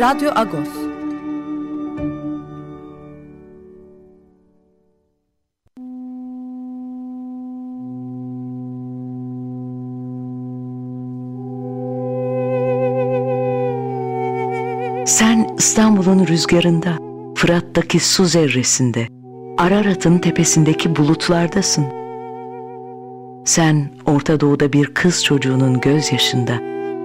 Radyo Agos. Sen İstanbul'un rüzgarında, Fırat'taki su zerresinde, Ararat'ın tepesindeki bulutlardasın. Sen Orta Doğu'da bir kız çocuğunun gözyaşında,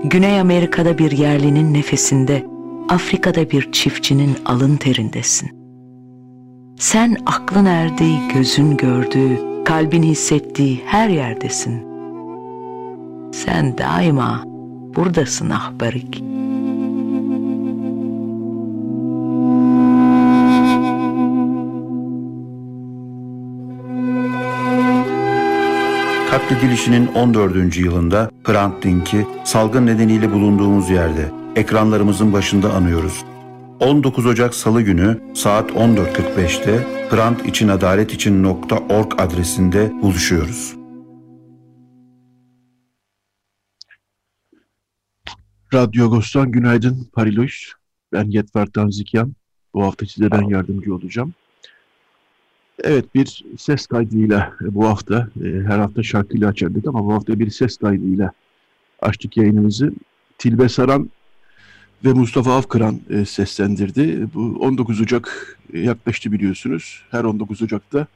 Güney Amerika'da bir yerlinin nefesinde, Afrika'da bir çiftçinin alın terindesin. Sen aklın erdiği, gözün gördüğü, kalbin hissettiği her yerdesin. Sen daima buradasın ahbarik. Katledilişinin 14. yılında Hrant Dink'i salgın nedeniyle bulunduğumuz yerde ekranlarımızın başında anıyoruz. 19 Ocak Salı günü saat 14.45'te Hrant için adalet için .org adresinde buluşuyoruz. Radyo Agos'tan günaydın Pariloş. Ben Yetver Tanzikyan. Bu hafta size ben yardımcı olacağım. Evet bir ses kaydıyla bu hafta, e, her hafta şarkıyla açardık ama bu hafta bir ses kaydıyla açtık yayınımızı. Tilbe Saran ve Mustafa Avkıran e, seslendirdi. Bu 19 Ocak e, yaklaştı biliyorsunuz. Her 19 Ocak'ta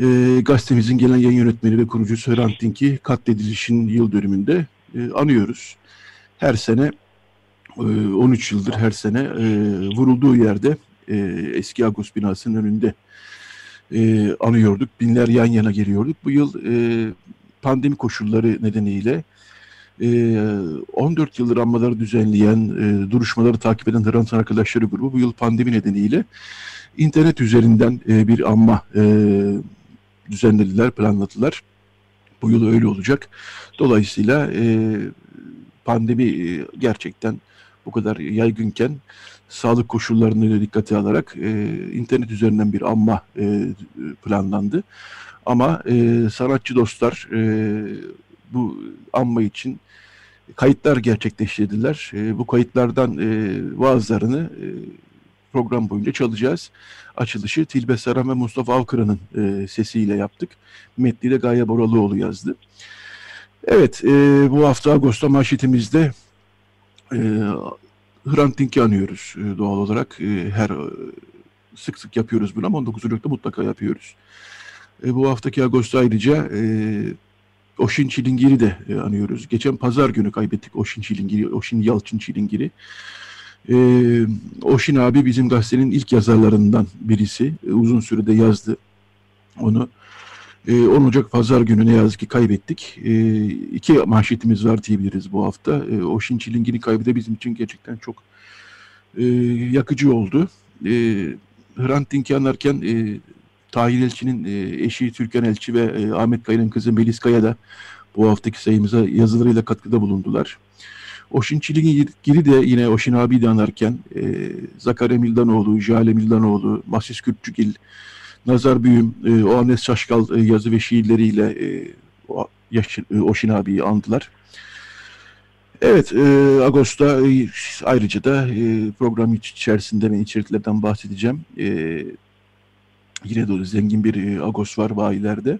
e, gazetemizin gelen yayın yönetmeni ve kurucusu Hrant Dink'i katledilişin yıl dönümünde e, anıyoruz. Her sene e, 13 yıldır her sene e, vurulduğu yerde e, eski Agos binasının önünde e, anıyorduk. Binler yan yana geliyorduk. Bu yıl e, pandemi koşulları nedeniyle 14 yıldır anmaları düzenleyen, e, duruşmaları takip eden Hrant Arkadaşları grubu bu yıl pandemi nedeniyle internet üzerinden e, bir anma e, düzenlediler, planladılar. Bu yıl öyle olacak. Dolayısıyla pandemi gerçekten bu kadar yaygınken sağlık koşullarını dikkate alarak e, internet üzerinden bir anma e, planlandı. Ama e, sanatçı dostlar e, bu anma için kayıtlar gerçekleştirdiler. E, bu kayıtlardan e, bazılarını e, program boyunca çalacağız. Açılışı Tilbe Saran ve Mustafa Avkıra'nın e, sesiyle yaptık. Metni de Gaye Boralıoğlu yazdı. Evet, e, bu hafta Ağustos manşetimizde e, Hrant Dink'i anıyoruz e, doğal olarak. E, her e, sık sık yapıyoruz bunu ama 19 Ocak'ta mutlaka yapıyoruz. E, bu haftaki Ağustos ayrıca e, Oşin Çilingir'i de e, anıyoruz. Geçen pazar günü kaybettik Oşin Çilingir'i, Oşin Yalçın Çilingir'i. E, Oşin abi bizim gazetenin ilk yazarlarından birisi. E, uzun sürede yazdı onu. E, 10 Ocak pazar günü ne yazık ki kaybettik. E, iki manşetimiz var diyebiliriz bu hafta. E, Oşin Çilingir'i kaybede bizim için gerçekten çok e, yakıcı oldu. E, Hrant Dink'i anarken e, Tahir Elçi'nin e, eşi Türkan Elçi ve e, Ahmet Kaya'nın kızı Melis Kaya da bu haftaki sayımıza yazılarıyla katkıda bulundular. Oşin Çilingir'i de yine Oşin abi de anarken e, Zakarya Mildanoğlu, Jale Mildanoğlu, Mahsis Kürtçügil, Nazar Büyüm, e, Oanes Şaşkal e, yazı ve şiirleriyle e, o, yaş, e, Oşin abiyi andılar. Evet, e, Ağustos'ta e, ayrıca da e, program içerisinde ve içeriklerden bahsedeceğim. E, yine de zengin bir e, Agos var bayilerde.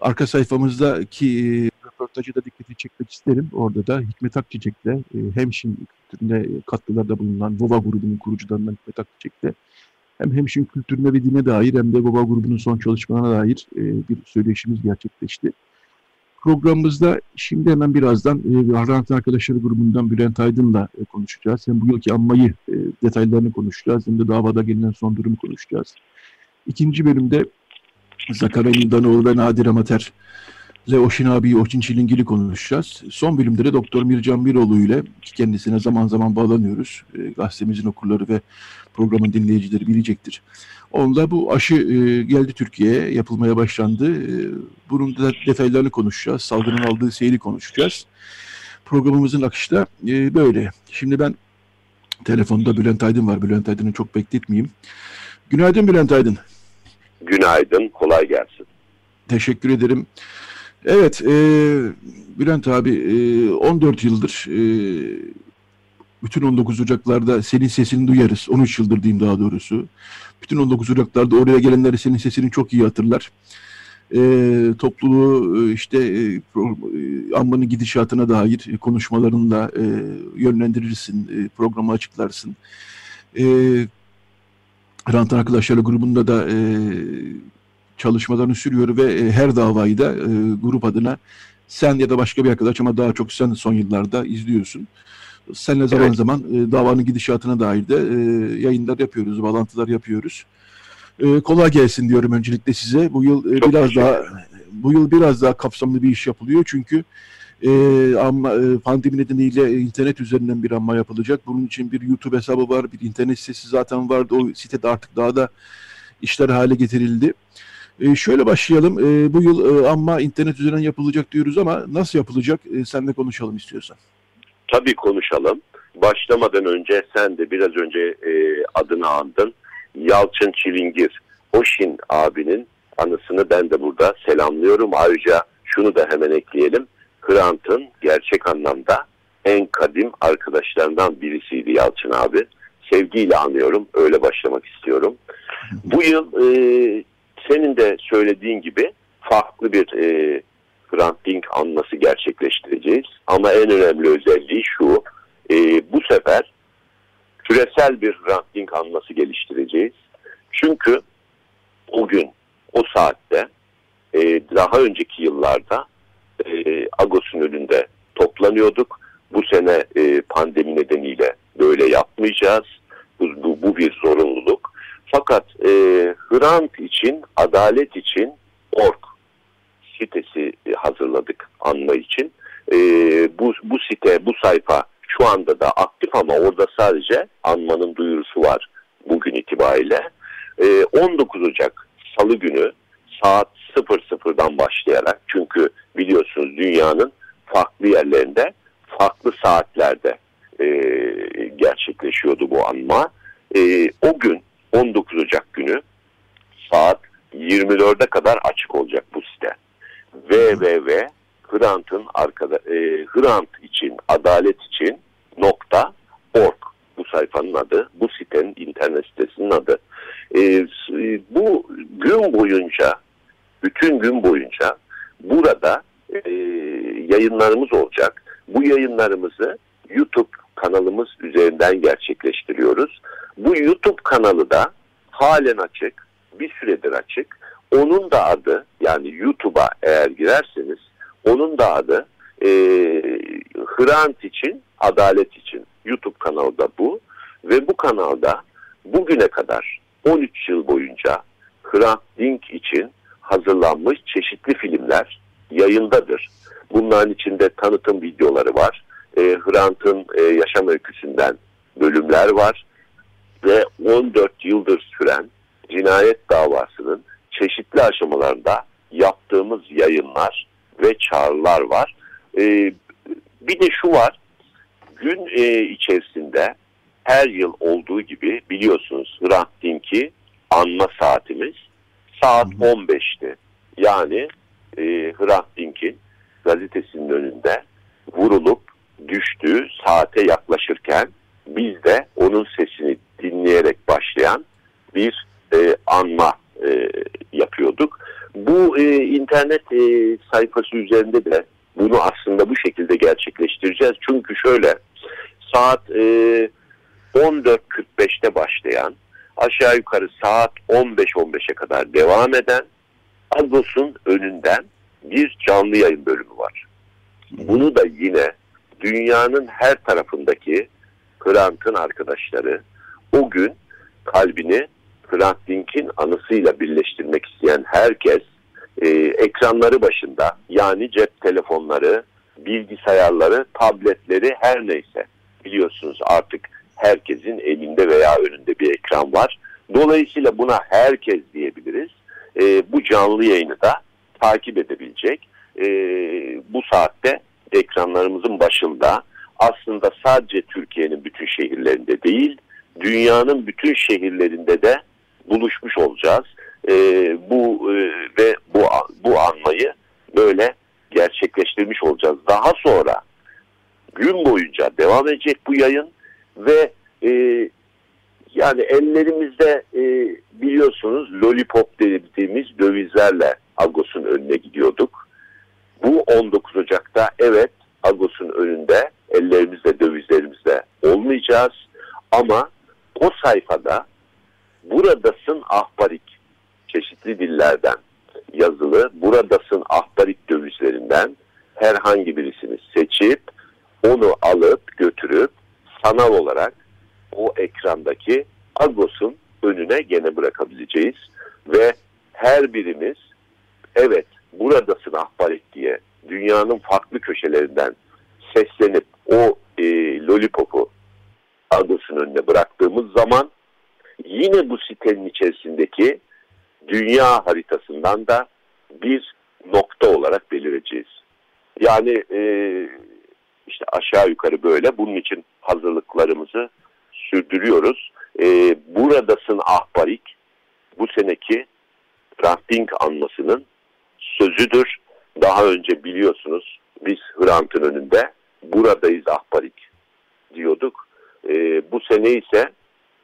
Arka sayfamızdaki e, röportajı da dikkati çekmek isterim. Orada da Hikmet Akçiçek'le e, Hemşin kültürüne katkılarda bulunan Vova grubunun kurucularından Hikmet Akçiçek'le hem Hemşin kültürüne ve dine dair hem de Vova grubunun son çalışmalarına dair bir söyleşimiz gerçekleşti. Programımızda şimdi hemen birazdan e, Hrant Arkadaşları grubundan Bülent Aydın'la e, konuşacağız. Hem bu yılki anmayı e, detaylarını konuşacağız hem de davada gelinen son durumu konuşacağız. İkinci bölümde Zakarya Mildanoğlu ve Nadir Amater ve Oşin abi, Oşin Çilingil'i konuşacağız. Son bölümde de Doktor Mircan Biroğlu ile kendisine zaman zaman bağlanıyoruz. E, gazetemizin okurları ve programın dinleyicileri bilecektir. Onda bu aşı e, geldi Türkiye'ye, yapılmaya başlandı. E, bunun da detaylarını konuşacağız. Salgının aldığı seyri konuşacağız. Programımızın akışı da e, böyle. Şimdi ben telefonda Bülent Aydın var. Bülent Aydın'ı çok bekletmeyeyim. Günaydın Bülent Aydın. Günaydın, kolay gelsin. Teşekkür ederim. Evet, e, Bülent abi e, 14 yıldır e, bütün 19 Ocaklarda senin sesini duyarız. 13 yıldır diyeyim daha doğrusu. Bütün 19 Ocaklarda oraya gelenler senin sesini çok iyi hatırlar. E, topluluğu e, işte e, pro, e, ambanın gidişatına dair konuşmalarında e, yönlendirirsin, e, programı açıklarsın. E, Rant Arkadaşlarla grubunda da e, çalışmalarını sürüyor ve e, her davayı da e, grup adına sen ya da başka bir arkadaş ama daha çok sen son yıllarda izliyorsun. Seninle zaman evet. zaman e, davanın gidişatına dair de e, yayınlar yapıyoruz, bağlantılar yapıyoruz. E, kolay gelsin diyorum öncelikle size. Bu yıl e, biraz daha bu yıl biraz daha kapsamlı bir iş yapılıyor çünkü e, ama e, pandemi nedeniyle internet üzerinden bir anma yapılacak. Bunun için bir YouTube hesabı var, bir internet sitesi zaten vardı. O sitede artık daha da işler hale getirildi. E, şöyle başlayalım. E, bu yıl e, amma internet üzerinden yapılacak diyoruz ama nasıl yapılacak? E, senle konuşalım istiyorsan. Tabii konuşalım. Başlamadan önce sen de biraz önce e, adını andın. Yalçın Çilingir, Oşin abinin anısını ben de burada selamlıyorum. Ayrıca şunu da hemen ekleyelim. Hrant'ın gerçek anlamda en kadim arkadaşlarından birisiydi Yalçın abi. Sevgiyle anıyorum. Öyle başlamak istiyorum. Bu yıl e, senin de söylediğin gibi farklı bir e, Hrant Dink anması gerçekleştireceğiz. Ama en önemli özelliği şu. E, bu sefer küresel bir Hrant Dink anması geliştireceğiz. Çünkü o gün, o saatte e, daha önceki yıllarda e, Agos'un önünde toplanıyorduk. Bu sene e, pandemi nedeniyle böyle yapmayacağız. Bu, bu, bu bir zorunluluk. Fakat e, Hrant için, adalet için org sitesi hazırladık anma için. E, bu, bu site, bu sayfa şu anda da aktif ama orada sadece anmanın duyurusu var bugün itibariyle. E, 19 Ocak Salı günü saat 00'dan başlayarak çünkü biliyorsunuz dünyanın farklı yerlerinde farklı saatlerde e, gerçekleşiyordu bu anma. E, o gün 19 Ocak günü saat 24'e kadar açık olacak bu site. www Hrant'ın arkada e, Hrant için adalet için nokta org bu sayfanın adı bu sitenin internet sitesinin adı e, bu gün boyunca bütün gün boyunca burada e, yayınlarımız olacak bu yayınlarımızı YouTube kanalımız üzerinden gerçekleştiriyoruz. Bu YouTube kanalı da halen açık, bir süredir açık. Onun da adı yani YouTube'a eğer girerseniz onun da adı e, Hrant için, Adalet için YouTube kanalı da bu. Ve bu kanalda bugüne kadar 13 yıl boyunca Hrant Dink için hazırlanmış çeşitli filmler yayındadır. Bunların içinde tanıtım videoları var e, Hrant'ın e, yaşam öyküsünden bölümler var ve 14 yıldır süren cinayet davasının çeşitli aşamalarında yaptığımız yayınlar ve çağrılar var. E, bir de şu var, gün e, içerisinde her yıl olduğu gibi biliyorsunuz Hrant Dink'i anma saatimiz saat 15'ti. Yani e, Hrant Dink'in gazetesinin önünde vurulup düştüğü saate yaklaşırken biz de onun sesini dinleyerek başlayan bir e, anma e, yapıyorduk. Bu e, internet e, sayfası üzerinde de bunu aslında bu şekilde gerçekleştireceğiz. Çünkü şöyle saat e, 14.45'te başlayan aşağı yukarı saat 15-15'e kadar devam eden Agos'un önünden bir canlı yayın bölümü var. Bunu da yine dünyanın her tarafındaki Hrant'ın arkadaşları o gün kalbini Hrant Dink'in anısıyla birleştirmek isteyen herkes e, ekranları başında Yani cep telefonları, bilgisayarları, tabletleri her neyse. Biliyorsunuz artık herkesin elinde veya önünde bir ekran var. Dolayısıyla buna herkes diyebiliriz. E, bu canlı yayını da takip edebilecek. E, bu saatte ekranlarımızın başında aslında sadece Türkiye'nin bütün şehirlerinde değil, dünyanın bütün şehirlerinde de buluşmuş olacağız. E, bu e, ve bu bu anmayı böyle gerçekleştirmiş olacağız. Daha sonra gün boyunca devam edecek bu yayın ve e, yani ellerimizde e, biliyorsunuz lollipop dediğimiz dövizlerle Agos'un önüne gidiyorduk. Bu 19 Ocak'ta evet Agos'un önünde ellerimizde dövizlerimizde olmayacağız ama o sayfada buradasın ahbarik çeşitli dillerden yazılı buradasın ahbarik dövizlerinden herhangi birisini seçip onu alıp götürüp sanal olarak o ekrandaki Agos'un önüne gene bırakabileceğiz ve her birimiz evet buradasın ahbarik diye dünyanın farklı köşelerinden seslenip o e, lollipopu Agos'un önüne bıraktığımız zaman yine bu sitenin içerisindeki dünya haritasından da bir nokta olarak belireceğiz. Yani e, işte aşağı yukarı böyle. Bunun için hazırlıklarımızı sürdürüyoruz. E, buradasın ahbarik bu seneki Rafting anmasının sözüdür. Daha önce biliyorsunuz biz Hrant'ın önünde buradayız ahbarik diyorduk. E, bu sene ise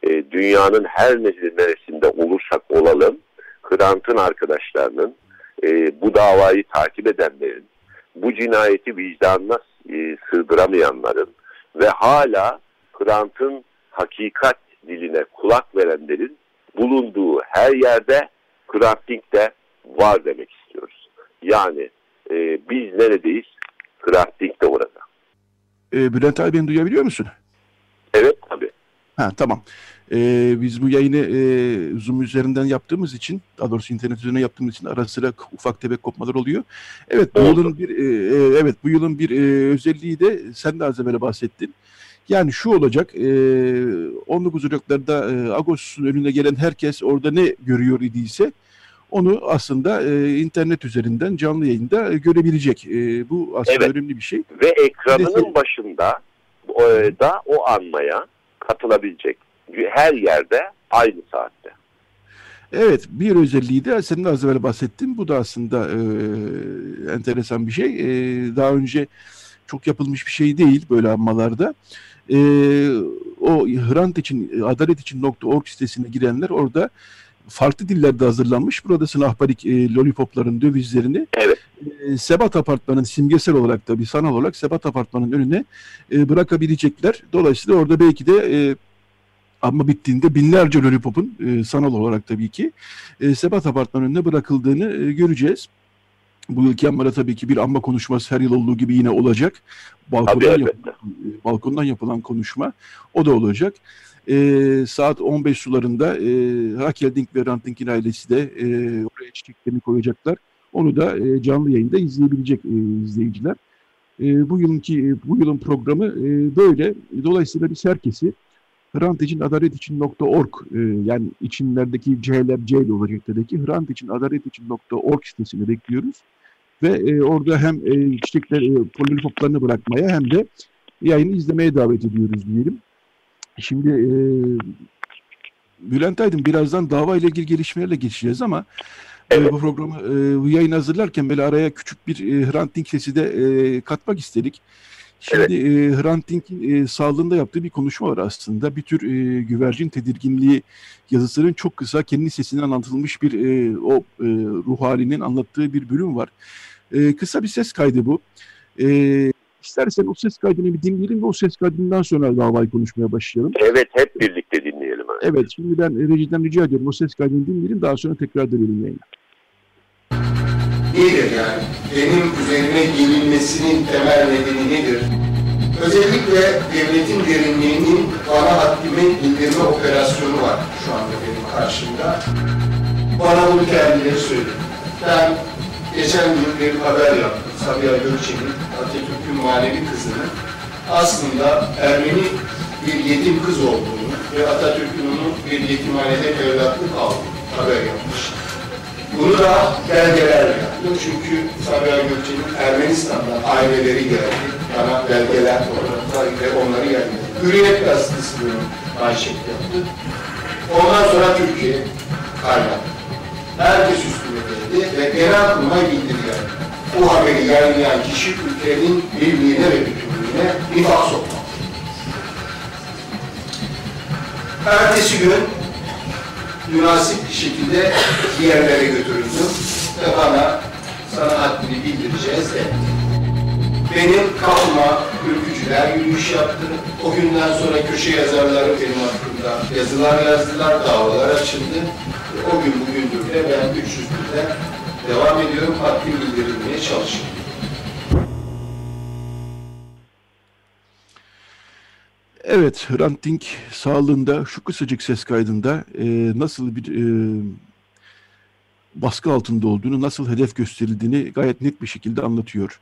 e, dünyanın her neresinde olursak olalım Hrant'ın arkadaşlarının e, bu davayı takip edenlerin bu cinayeti vicdanına e, sığdıramayanların ve hala Hrant'ın hakikat diline kulak verenlerin bulunduğu her yerde Hrant Dink de var demek istiyoruz. Yani e, biz neredeyiz? Hrant Dink de orada. E, Bülent abi beni duyabiliyor musun? Evet tabii. Ha tamam. Ee, biz bu yayını e, Zoom üzerinden yaptığımız için, daha doğrusu internet üzerinden yaptığımız için ara sıra ufak tefek kopmalar oluyor. Evet bu Oldu. yılın bir e, e, evet bu yılın bir e, özelliği de sen de az evvel bahsettin. Yani şu olacak, e, 19 Ocak'larda e, Ağustos'un önüne gelen herkes orada ne görüyor idiyse onu aslında e, internet üzerinden canlı yayında e, görebilecek. E, bu aslında Evet. önemli bir şey. Ve ekranının Neyse. başında e, da o anmaya katılabilecek. Her yerde aynı saatte. Evet, bir özelliği de senin az evvel bahsettin. Bu da aslında e, enteresan bir şey. E, daha önce çok yapılmış bir şey değil böyle anmalarda. E, o Hrant için, adalet için .org sitesine girenler orada farklı dillerde hazırlanmış. Buradasın ahbarik e, lollipopların dövizlerini Evet. e, Sebat Apartmanı'nın simgesel olarak da bir sanal olarak Sebat Apartmanı'nın önüne e, bırakabilecekler. Dolayısıyla orada belki de e, ama bittiğinde binlerce lollipopun e, sanal olarak tabii ki e, Sebat Apartmanı'nın önüne bırakıldığını e, göreceğiz. Bu yılki anmada tabii ki bir anma konuşması her yıl olduğu gibi yine olacak. Balkondan, Tabii yap- elbette. e, balkondan yapılan konuşma o da olacak. E, saat 15 sularında e, Rakel Dink ve Hrant Dink'in ailesi de e, oraya çiçeklerini koyacaklar. Onu da e, canlı yayında izleyebilecek e, izleyiciler. E, bu yılınki bu yılın programı e, böyle. Dolayısıyla biz herkesi Hrant için adalet için.org e, yani içinlerdeki C'ler C ile olacak dedeki Hrant için adalet için.org sitesini bekliyoruz. Ve e, orada hem e, çiçekler, e, bırakmaya hem de yayını izlemeye davet ediyoruz diyelim. Şimdi e, Bülent Aydın birazdan dava ile ilgili gelişmelerle geçeceğiz ama e, Evet. bu programı bu yayın hazırlarken böyle araya küçük bir e, Hrant Dink sesi de e, katmak istedik. Şimdi e, Hrant Dink'in e, sağlığında yaptığı bir konuşma var aslında. Bir tür e, güvercin tedirginliği yazısının çok kısa kendi sesinden anlatılmış bir e, o e, ruh halinin anlattığı bir bölüm var. E, kısa bir ses kaydı bu. E, istersen o ses kaydını bir dinleyelim ve o ses kaydından sonra davayı konuşmaya başlayalım. Evet hep birlikte dinleyelim. Evet şimdi ben rejiden rica ediyorum o ses kaydını dinleyelim daha sonra tekrar dönelim yayına. Nedir yani? Benim üzerine gelinmesinin temel nedeni nedir? Özellikle devletin derinliğinin bana haddime indirme operasyonu var şu anda benim karşımda. Bana bunu kendileri söyledi. Ben geçen gün bir haber yaptım Sabiha Gökçen'in Atatürk'ün manevi kızının aslında Ermeni bir yetim kız olduğunu ve Atatürk'ün onu bir yetimhanede evlatlık aldığını haber yapmış. Bunu da belgelerle yaptı. Çünkü Sabiha Gökçen'in Ermenistan'dan aileleri geldi. Bana belgeler orada ve onları geldi. Hürriyet gazetesi bunu manşet yaptı. Ondan sonra Türkiye kaynadı. Herkes üstüne geldi ve genel kurmay bildiri geldi. Bu haberi yayınlayan kişi ülkenin birliğine ve bütünlüğüne nifak sokmak. Ertesi gün münasip bir şekilde diğerlere götürüldüm ve bana sana haddini bildireceğiz de. Benim kapıma ülkücüler yürüyüş yaptı. O günden sonra köşe yazarları benim hakkımda yazılar yazdılar, davalar açıldı. O gün bugündür de ben 301'de devam ediyorum, haddim bildirilmeye çalışıyorum. Evet, Hrant Dink sağlığında şu kısacık ses kaydında e, nasıl bir e, baskı altında olduğunu, nasıl hedef gösterildiğini gayet net bir şekilde anlatıyor.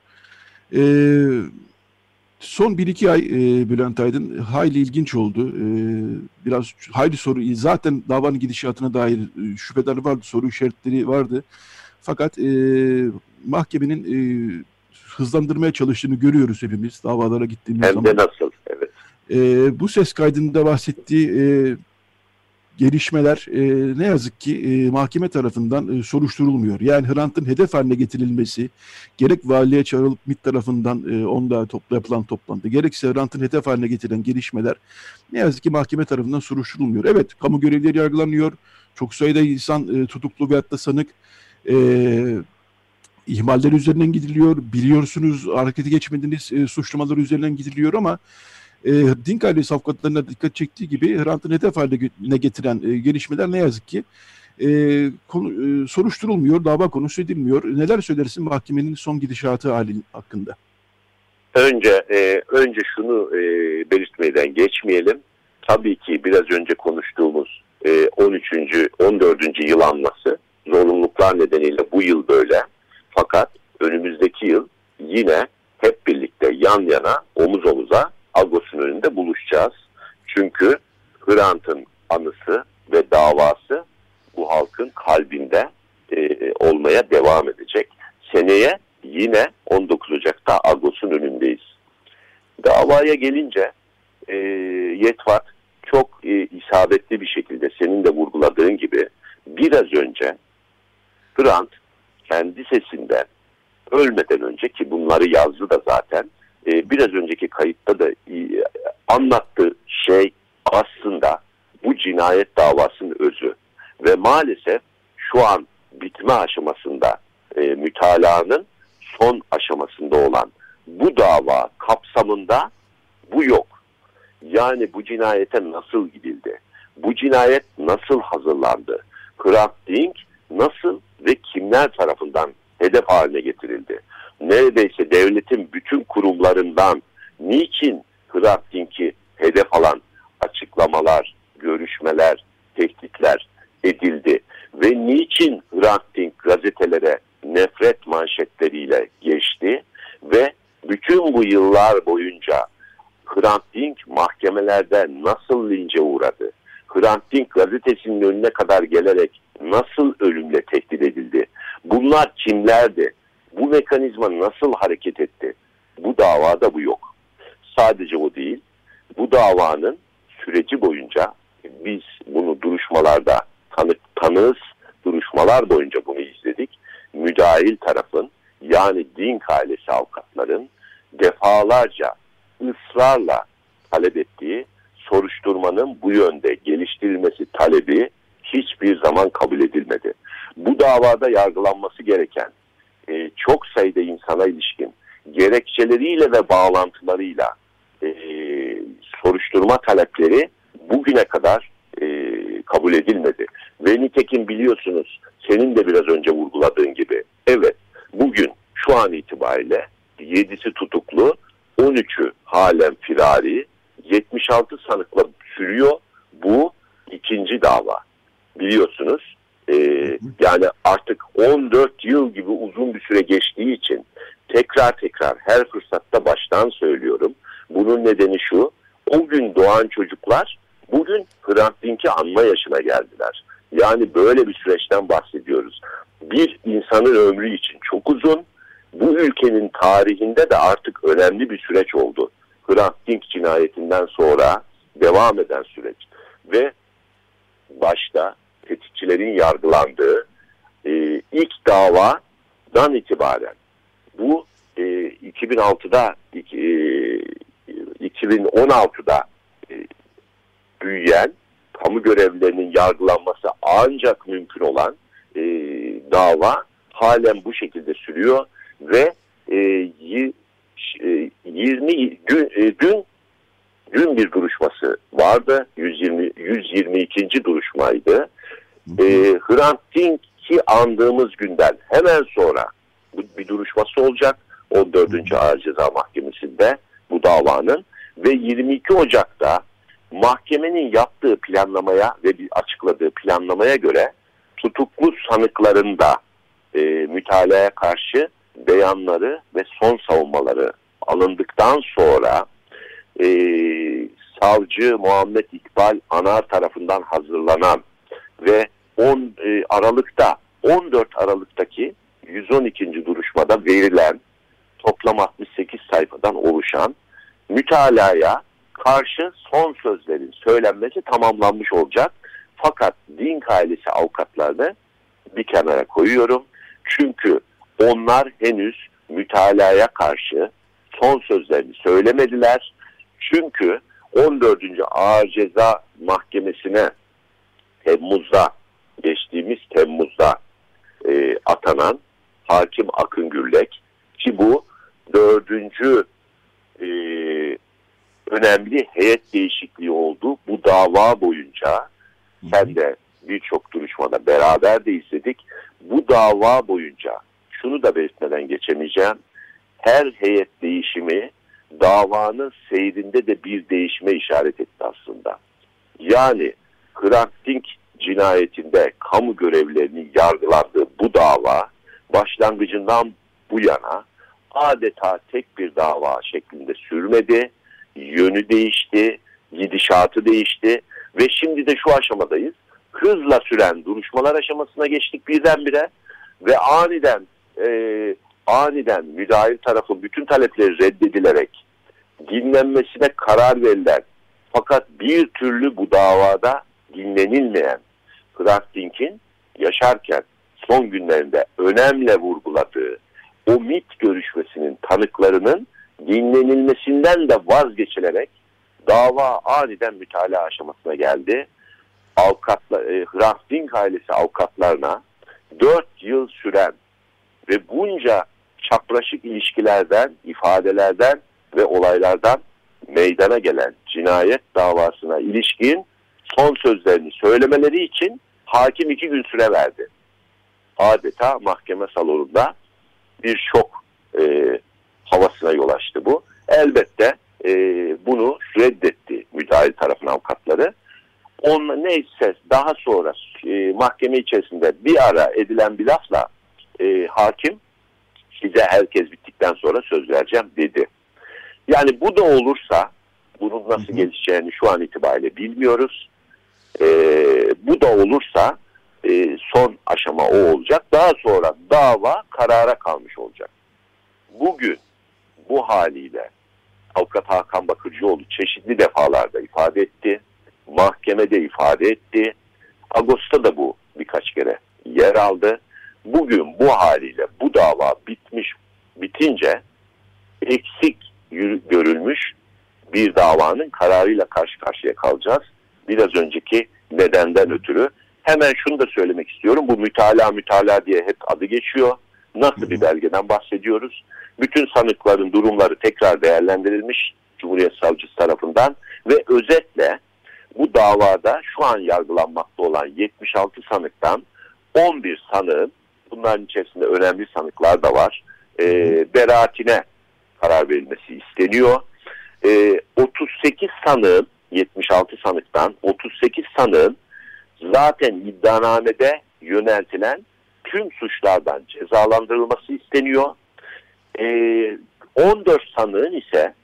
E, son bir iki ay e, Bülent Aydın hayli ilginç oldu. E, biraz hayli soru, zaten davanın gidişatına dair e, şüpheler vardı, soru işaretleri vardı. Fakat e, mahkemenin e, hızlandırmaya çalıştığını görüyoruz hepimiz davalara gittiğimiz Hem zaman. de nasıl? Evet. E, bu ses kaydında bahsettiği e, gelişmeler e, ne yazık ki e, mahkeme tarafından e, soruşturulmuyor. Yani Hrant'ın hedef haline getirilmesi, gerek valiliğe çağrılıp MİT tarafından e, onda topla yapılan toplantı, gerekse Hrant'ın hedef haline getirilen gelişmeler ne yazık ki mahkeme tarafından soruşturulmuyor. Evet, kamu görevlileri yargılanıyor, çok sayıda insan e, tutuklu veyahut da sanık, e, ihmaller üzerinden gidiliyor, biliyorsunuz harekete geçmediğiniz e, suçlamalar üzerinden gidiliyor ama e, Dink ailesi avukatlarına dikkat çektiği gibi Hrant'ın hedef haline getiren e, gelişmeler ne yazık ki e, konu, e, soruşturulmuyor, dava konusu edilmiyor. Neler söylersin mahkemenin son gidişatı hali hakkında? Önce e, önce şunu e, belirtmeden geçmeyelim. Tabii ki biraz önce konuştuğumuz e, 13. 14. yıl anması zorunluluklar nedeniyle bu yıl böyle. Fakat önümüzdeki yıl yine hep birlikte yan yana omuz omuza Agos'un önünde buluşacağız. Çünkü Hrant'ın anısı ve davası bu halkın kalbinde e, olmaya devam edecek. Seneye yine 19 Ocak'ta Agos'un önündeyiz. Davaya gelince e, Yetvat çok e, isabetli bir şekilde senin de vurguladığın gibi biraz önce Hrant kendi sesinden ölmeden önce ki bunları yazdı da zaten e, biraz önceki kayıtta da e, anlattığı şey aslında bu cinayet davasının özü ve maalesef şu an bitme aşamasında e, mütalaanın son aşamasında olan bu dava kapsamında bu yok. Yani bu cinayete nasıl gidildi? Bu cinayet nasıl hazırlandı? Hrant Dink nasıl ve kimler tarafından hedef haline getirildi? Neredeyse devletin bütün kurumlarından niçin Hrant hedef alan açıklamalar, görüşmeler, tehditler edildi? Ve niçin Hrant gazetelere nefret manşetleriyle geçti ve bütün bu yıllar boyunca Hrant Dink mahkemelerde nasıl lince uğradı? Hrant Dink gazetesinin önüne kadar gelerek nasıl ölümle tehdit edildi? Bunlar kimlerdi? Bu mekanizma nasıl hareket etti? Bu davada bu yok. Sadece o değil. Bu davanın süreci boyunca biz bunu duruşmalarda tanık, tanığız duruşmalar boyunca bunu izledik. Müdahil tarafın yani Dink ailesi avukatların defalarca ısrarla talep ettiği soruşturmanın bu yönde geliştirilmesi talebi hiçbir zaman kabul edilmedi. Bu davada yargılanması gereken e, çok sayıda insana ilişkin gerekçeleriyle ve bağlantılarıyla e, soruşturma talepleri bugüne kadar e, kabul edilmedi. Ve nitekim biliyorsunuz senin de biraz önce vurguladığın gibi evet bugün şu an itibariyle 7'si tutuklu 13'ü halen firari 76 sanıkla sürüyor bu ikinci dava biliyorsunuz e, yani artık 14 yıl gibi uzun bir süre geçtiği için tekrar tekrar her fırsatta baştan söylüyorum. Bunun nedeni şu. O gün doğan çocuklar bugün Hrant Dink'i anma yaşına geldiler. Yani böyle bir süreçten bahsediyoruz. Bir insanın ömrü için çok uzun. Bu ülkenin tarihinde de artık önemli bir süreç oldu. Hrant Dink cinayetinden sonra devam eden süreç. Ve başta tetikçilerin yargılandığı e, ilk davadan itibaren bu e, 2006'da e, 2016'da e, büyüyen kamu görevlilerinin yargılanması ancak mümkün olan e, dava halen bu şekilde sürüyor ve e, y, e, 20 dün, e, dün dün bir duruşması vardı. 120 122. duruşmaydı. E, Hrant Dink'i andığımız günden hemen sonra bir duruşması olacak. 14. Ağır Ceza Mahkemesi'nde bu davanın ve 22 Ocak'ta mahkemenin yaptığı planlamaya ve açıkladığı planlamaya göre tutuklu sanıkların da e, mütalaya karşı beyanları ve son savunmaları alındıktan sonra e, savcı Muhammed İkbal Anar tarafından hazırlanan ve 10 e, Aralık'ta 14 Aralık'taki 112. duruşmada verilen toplam 68 sayfadan oluşan mütalaya karşı son sözlerin söylenmesi tamamlanmış olacak. Fakat Dink ailesi avukatlarını bir kenara koyuyorum. Çünkü onlar henüz mütalaya karşı son sözlerini söylemediler. Çünkü 14. Ağır Ceza Mahkemesi'ne Temmuz'da geçtiğimiz Temmuz'da e, atanan hakim Akın Gürlek ki bu dördüncü e, önemli heyet değişikliği oldu. Bu dava boyunca sen de birçok duruşmada beraber de izledik. Bu dava boyunca şunu da belirtmeden geçemeyeceğim. Her heyet değişimi davanın seyrinde de bir değişime işaret etti aslında. Yani Hrant cinayetinde kamu görevlerinin yargılandığı bu dava başlangıcından bu yana adeta tek bir dava şeklinde sürmedi. Yönü değişti, gidişatı değişti ve şimdi de şu aşamadayız. Hızla süren duruşmalar aşamasına geçtik birdenbire ve aniden e, aniden müdahil tarafın bütün talepleri reddedilerek dinlenmesine karar verilen fakat bir türlü bu davada dinlenilmeyen Hrant Dink'in yaşarken son günlerinde önemle vurguladığı o MIT görüşmesinin tanıklarının dinlenilmesinden de vazgeçilerek dava aniden mütalaa aşamasına geldi. Avukatla, e, Hrant Dink ailesi avukatlarına 4 yıl süren ve bunca çapraşık ilişkilerden, ifadelerden ve olaylardan meydana gelen cinayet davasına ilişkin son sözlerini söylemeleri için hakim iki gün süre verdi. Adeta mahkeme salonunda bir şok e, havasına yol açtı bu. Elbette e, bunu reddetti müdahil tarafın avukatları. Onunla neyse daha sonra e, mahkeme içerisinde bir ara edilen bir lafla e, hakim size herkes bittikten sonra söz vereceğim dedi. Yani bu da olursa bunun nasıl gelişeceğini şu an itibariyle bilmiyoruz. E, bu da olursa e, son aşama o olacak. Daha sonra dava karara kalmış olacak. Bugün bu haliyle Avukat Hakan Bakırcıoğlu çeşitli defalarda ifade etti. Mahkemede ifade etti. Ağustos'ta da bu birkaç kere yer aldı. Bugün bu haliyle bu dava bitmiş bitince eksik görülmüş bir davanın kararıyla karşı karşıya kalacağız. Biraz önceki nedenden ötürü. Hemen şunu da söylemek istiyorum. Bu mütalaa mütalaa diye hep adı geçiyor. Nasıl bir belgeden bahsediyoruz? Bütün sanıkların durumları tekrar değerlendirilmiş Cumhuriyet Savcısı tarafından ve özetle bu davada şu an yargılanmakta olan 76 sanıktan 11 sanığın bunların içerisinde önemli sanıklar da var. E, beraatine karar verilmesi isteniyor. E, 38 sanığın 76 sanıktan 38 sanığın zaten iddianamede yöneltilen tüm suçlardan cezalandırılması isteniyor. E, 14 sanığın ise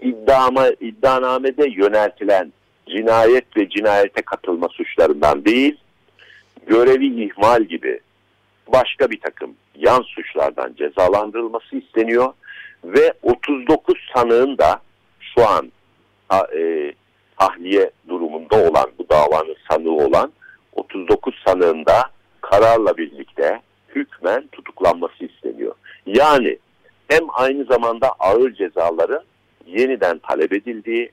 iddiama, iddianamede yöneltilen cinayet ve cinayete katılma suçlarından değil, görevi ihmal gibi başka bir takım yan suçlardan cezalandırılması isteniyor ve 39 sanığın da şu an e, tahliye durumunda olan bu davanın sanığı olan 39 sanığın da kararla birlikte hükmen tutuklanması isteniyor. Yani hem aynı zamanda ağır cezaların yeniden talep edildiği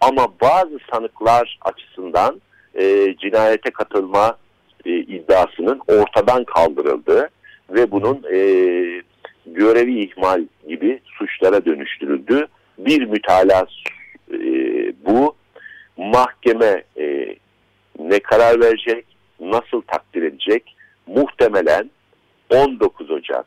ama bazı sanıklar açısından e, cinayete katılma e, iddiasının ortadan kaldırıldığı ve bunun e, görevi ihmal gibi suçlara dönüştürüldü. Bir mütalaa e, bu mahkeme e, ne karar verecek, nasıl takdir edecek? Muhtemelen 19 Ocak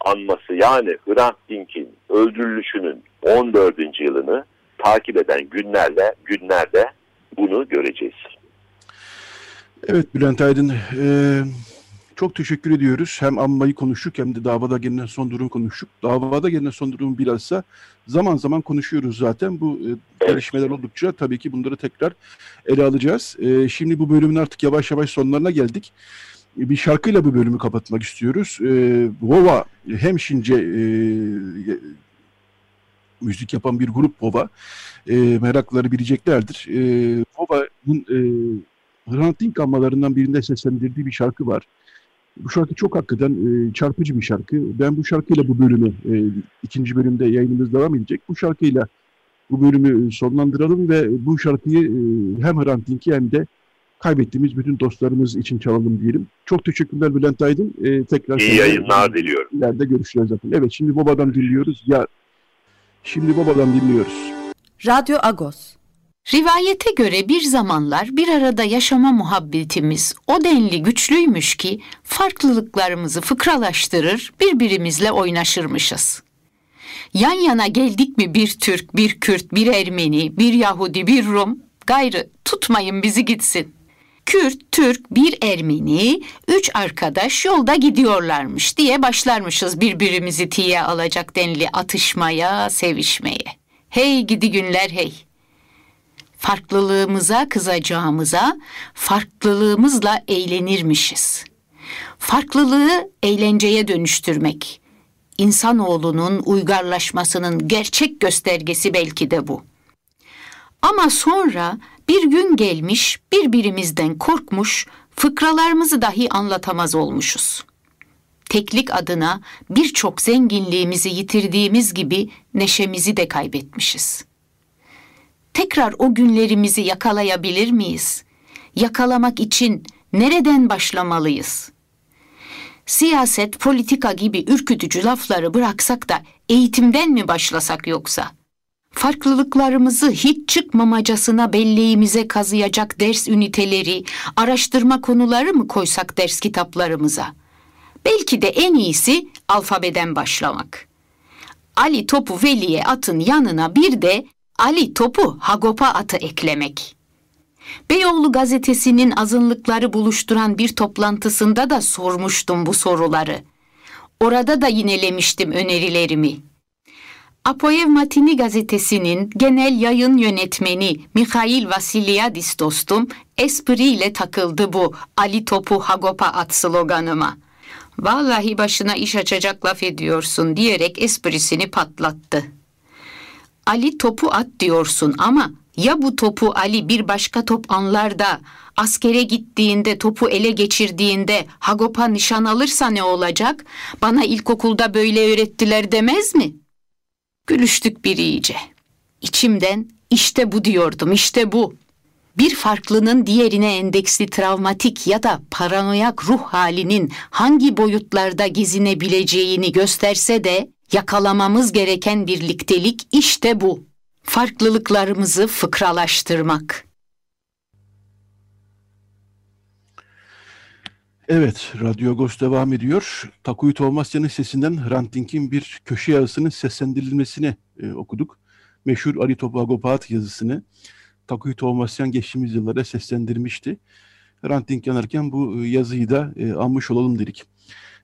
anması yani Hrant Dink'in öldürülüşünün 14. yılını takip eden günlerle günlerde bunu göreceğiz. Evet Bülent Aydın, e, çok teşekkür ediyoruz. Hem anmayı konuştuk hem de davada gelinen son durum konuştuk. Davada gelinen son durum bilhassa zaman zaman konuşuyoruz zaten. Bu e, gelişmeler oldukça tabii ki bunları tekrar ele alacağız. E, şimdi bu bölümün artık yavaş yavaş sonlarına geldik. E, bir şarkıyla bu bölümü kapatmak istiyoruz. E, Vova Hemşince e, müzik yapan bir grup Vova. E, merakları bileceklerdir. E, Vova'nın e, Hrant Dink anmalarından birinde seslendirdiği bir şarkı var. Bu şarkı çok hakikaten e, çarpıcı bir şarkı. Ben bu şarkıyla bu bölümü, e, ikinci bölümde yayınımız devam edecek. Bu şarkıyla bu bölümü sonlandıralım ve bu şarkıyı e, hem Hrant Dink'i hem de kaybettiğimiz bütün dostlarımız için çalalım diyelim. Çok teşekkürler Bülent Aydın. E, tekrar İyi yayınlar diliyorum. İleride görüşeceğiz zaten. Evet şimdi babadan dinliyoruz. Ya Şimdi babadan dinliyoruz. Radyo Agos. Rivayete göre bir zamanlar bir arada yaşama muhabbetimiz o denli güçlüymüş ki farklılıklarımızı fıkralaştırır, birbirimizle oynaşırmışız. Yan yana geldik mi bir Türk, bir Kürt, bir Ermeni, bir Yahudi, bir Rum, gayrı tutmayın bizi gitsin. Kürt, Türk, bir Ermeni, üç arkadaş yolda gidiyorlarmış diye başlarmışız birbirimizi tiye alacak denli atışmaya, sevişmeye. Hey gidi günler hey. Farklılığımıza kızacağımıza, farklılığımızla eğlenirmişiz. Farklılığı eğlenceye dönüştürmek. İnsanoğlunun uygarlaşmasının gerçek göstergesi belki de bu. Ama sonra bir gün gelmiş, birbirimizden korkmuş, fıkralarımızı dahi anlatamaz olmuşuz. Teklik adına birçok zenginliğimizi yitirdiğimiz gibi neşemizi de kaybetmişiz. Tekrar o günlerimizi yakalayabilir miyiz? Yakalamak için nereden başlamalıyız? Siyaset, politika gibi ürkütücü lafları bıraksak da eğitimden mi başlasak yoksa?'' farklılıklarımızı hiç çıkmamacasına belleğimize kazıyacak ders üniteleri, araştırma konuları mı koysak ders kitaplarımıza? Belki de en iyisi alfabeden başlamak. Ali topu Veli'ye atın yanına bir de Ali topu Hagop'a atı eklemek. Beyoğlu gazetesinin azınlıkları buluşturan bir toplantısında da sormuştum bu soruları. Orada da yinelemiştim önerilerimi. Apoyev Matini gazetesinin genel yayın yönetmeni Mikhail Vasilyadis dostum espriyle takıldı bu Ali Topu Hagopa at sloganıma. Vallahi başına iş açacak laf ediyorsun diyerek esprisini patlattı. Ali topu at diyorsun ama ya bu topu Ali bir başka top anlar da askere gittiğinde topu ele geçirdiğinde Hagop'a nişan alırsa ne olacak? Bana ilkokulda böyle öğrettiler demez mi?'' Gülüştük bir iyice. İçimden işte bu diyordum, işte bu. Bir farklının diğerine endeksli travmatik ya da paranoyak ruh halinin hangi boyutlarda gizinebileceğini gösterse de yakalamamız gereken birliktelik işte bu. Farklılıklarımızı fıkralaştırmak. Evet, Radyo Agos devam ediyor. Takuyu Olmasya'nın sesinden Hrant Dink'in bir köşe yazısının seslendirilmesini e, okuduk. Meşhur Ali Topagopat yazısını Takuyu Olmasyan geçtiğimiz yıllarda seslendirmişti. Hrant Dink yanarken bu e, yazıyı da e, anmış olalım dedik.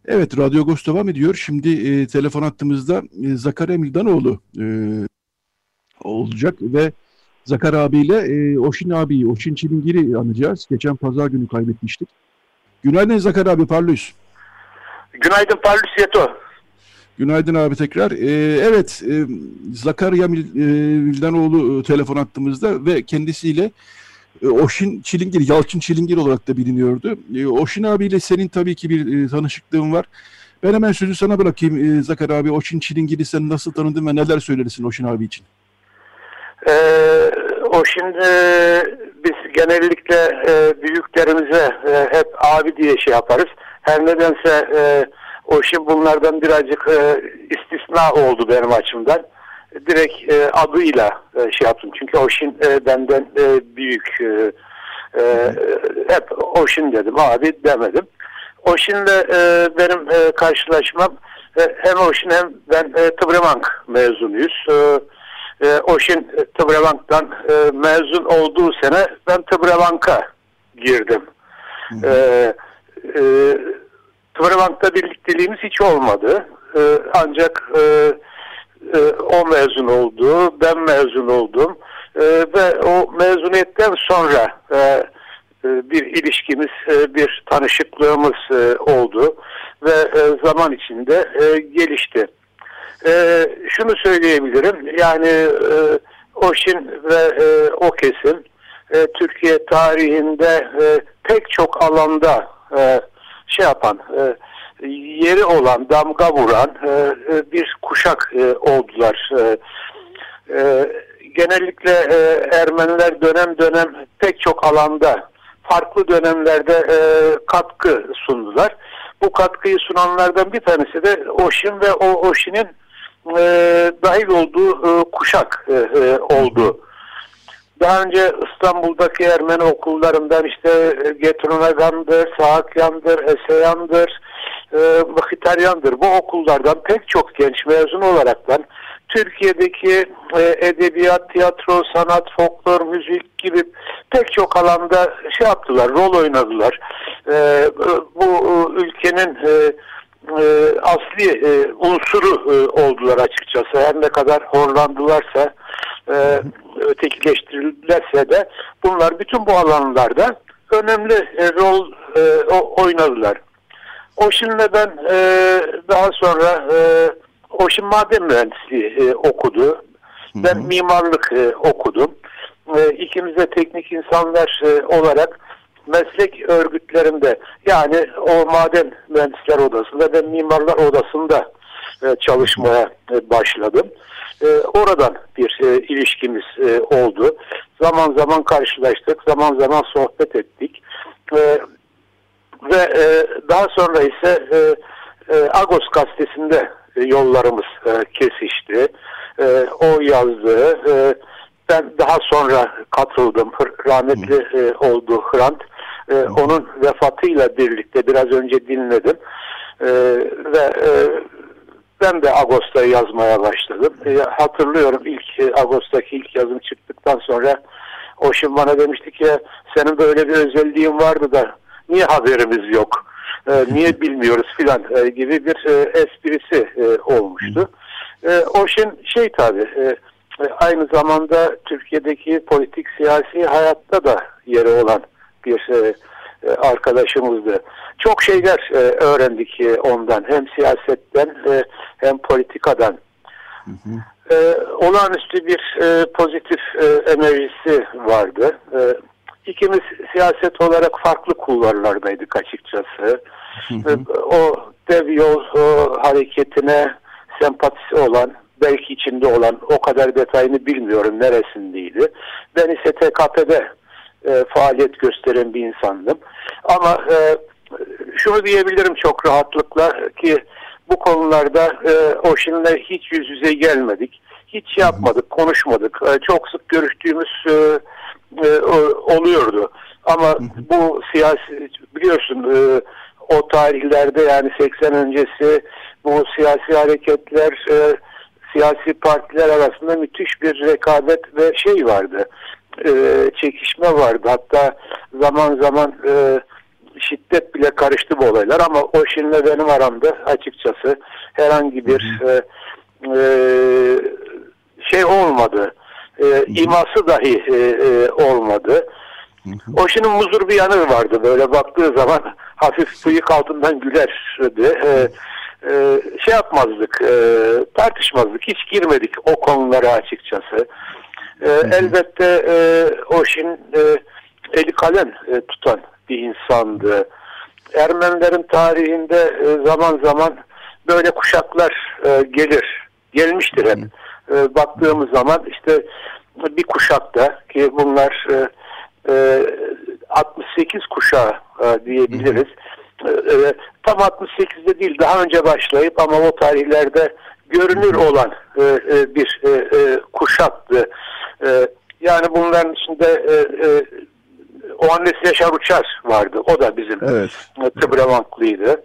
Evet, Radyo Agos devam ediyor. Şimdi e, telefon hattımızda e, Zakarya Mildanoğlu e, olacak ve Zakar abiyle e, Oşin abi, Oşin Çilingir'i anacağız. Geçen pazar günü kaybetmiştik. Günaydın Zakar abi, parlıyız. Günaydın Parlus Yeto. Günaydın abi tekrar. Ee, evet, e, Zakarya e, Mildanoğlu e, telefon attığımızda ve kendisiyle e, Oşin Çilingir, Yalçın Çilingir olarak da biliniyordu. E, Oşin abiyle senin tabii ki bir e, tanışıklığın var. Ben hemen sözü sana bırakayım e, Zakar abi. Oşin Çilingir'i sen nasıl tanıdın ve neler söylersin Oşin abi için? Ee, o şimdi biz genellikle e, büyüklerimize e, hep abi diye şey yaparız. Her nedense e, o şimdi bunlardan birazcık e, istisna oldu benim açımdan. Direkt e, adıyla e, şey yaptım. Çünkü Oşin e, benden e, büyük. E, e, hep Oşin dedim abi demedim. Oşin'le e, benim e, karşılaşmam e, hem Oşin hem ben e, Tıbremank mezunuyuz. E, e, Oşin Tıbrevank'tan e, mezun olduğu sene ben Tıbrevank'a girdim. E, e, Tıbrevank'ta birlikteliğimiz hiç olmadı. E, ancak e, e, o mezun oldu, ben mezun oldum e, ve o mezuniyetten sonra e, bir ilişkimiz, bir tanışıklığımız oldu ve zaman içinde gelişti şunu söyleyebilirim. Yani Oşin ve o kesim Türkiye tarihinde pek çok alanda şey yapan, yeri olan, damga vuran e, e, bir kuşak e, oldular. Genellikle Ermeniler dönem dönem pek çok alanda farklı dönemlerde katkı sundular. Bu katkıyı sunanlardan bir tanesi de Oşin ve o Oşin'in dahil olduğu kuşak oldu. Daha önce İstanbul'daki Ermeni okullarından işte Getronagan'dır, Saakyan'dır, Eseyan'dır, e, Mıhitaryan'dır. Bu okullardan pek çok genç mezun olaraktan Türkiye'deki e, edebiyat, tiyatro, sanat, folklor, müzik gibi pek çok alanda şey yaptılar, rol oynadılar. E, bu e, ülkenin e, e, asli e, unsuru e, oldular açıkçası. Her ne kadar horlandılarsa, e, ötekileştirildilerse de bunlar bütün bu alanlarda önemli e, rol e, oynadılar. Oşin'le ben e, daha sonra e, Oşin maden mühendisliği e, okudu. Ben mimarlık e, okudum. E, ikimiz de teknik insanlar e, olarak meslek örgütlerinde yani o maden mühendisler odasında ben mimarlar odasında e, çalışmaya e, başladım. E, oradan bir e, ilişkimiz e, oldu. Zaman zaman karşılaştık, zaman zaman sohbet ettik. E, ve e, daha sonra ise e, e, Agos gazetesinde e, yollarımız e, kesişti. E, o yazdı. E, ben daha sonra katıldım. Rahmetli e, oldu Hrant e, onun vefatıyla birlikte biraz önce dinledim e, ve e, ben de Ağustos'ta yazmaya başladım. E, hatırlıyorum ilk e, Ağustos'taki ilk yazım çıktıktan sonra Oşin bana demişti ki senin böyle bir özelliğin vardı da niye haberimiz yok, e, niye bilmiyoruz filan e, gibi bir e, esprisi e, olmuştu. E, Oşin şey tabi e, aynı zamanda Türkiye'deki politik siyasi hayatta da yeri olan bir e, e, arkadaşımızdı. Çok şeyler e, öğrendik e, ondan. Hem siyasetten e, hem politikadan. Hı hı. E, olağanüstü bir e, pozitif e, enerjisi vardı. E, ikimiz siyaset olarak farklı kulvarlardaydık açıkçası. Hı hı. O dev yol o, hareketine sempatisi olan, belki içinde olan o kadar detayını bilmiyorum neresindeydi. Ben ise TKP'de e, faaliyet gösteren bir insandım. Ama e, şunu diyebilirim çok rahatlıkla ki bu konularda e, Oşin'le hiç yüz yüze gelmedik. Hiç yapmadık, konuşmadık. E, çok sık görüştüğümüz e, e, oluyordu. Ama bu siyasi biliyorsun e, o tarihlerde yani 80 öncesi bu siyasi hareketler e, siyasi partiler arasında müthiş bir rekabet ve şey vardı e, çekişme vardı. Hatta zaman zaman e, şiddet bile karıştı bu olaylar ama o şimdi benim aramda açıkçası herhangi bir e, e, şey olmadı. E, iması dahi e, e, olmadı. O şimdi muzur bir yanı vardı böyle baktığı zaman hafif bıyık altından gülerdi. E, e, şey yapmazdık, e, tartışmazdık, hiç girmedik o konulara açıkçası. E, elbette e, Oşin e, eli kalem e, tutan bir insandı. Ermenilerin tarihinde e, zaman zaman böyle kuşaklar e, gelir, gelmiştir hep. E, baktığımız zaman işte bir kuşakta ki bunlar e, e, 68 kuşağı e, diyebiliriz. E, e, tam 68'de değil daha önce başlayıp ama o tarihlerde görünür olan e, e, bir e, e, kuşaktı. E, yani bunların içinde e, e, o annesi Yaşar Uçar vardı. O da bizim Evet. Tıbravanklıydı.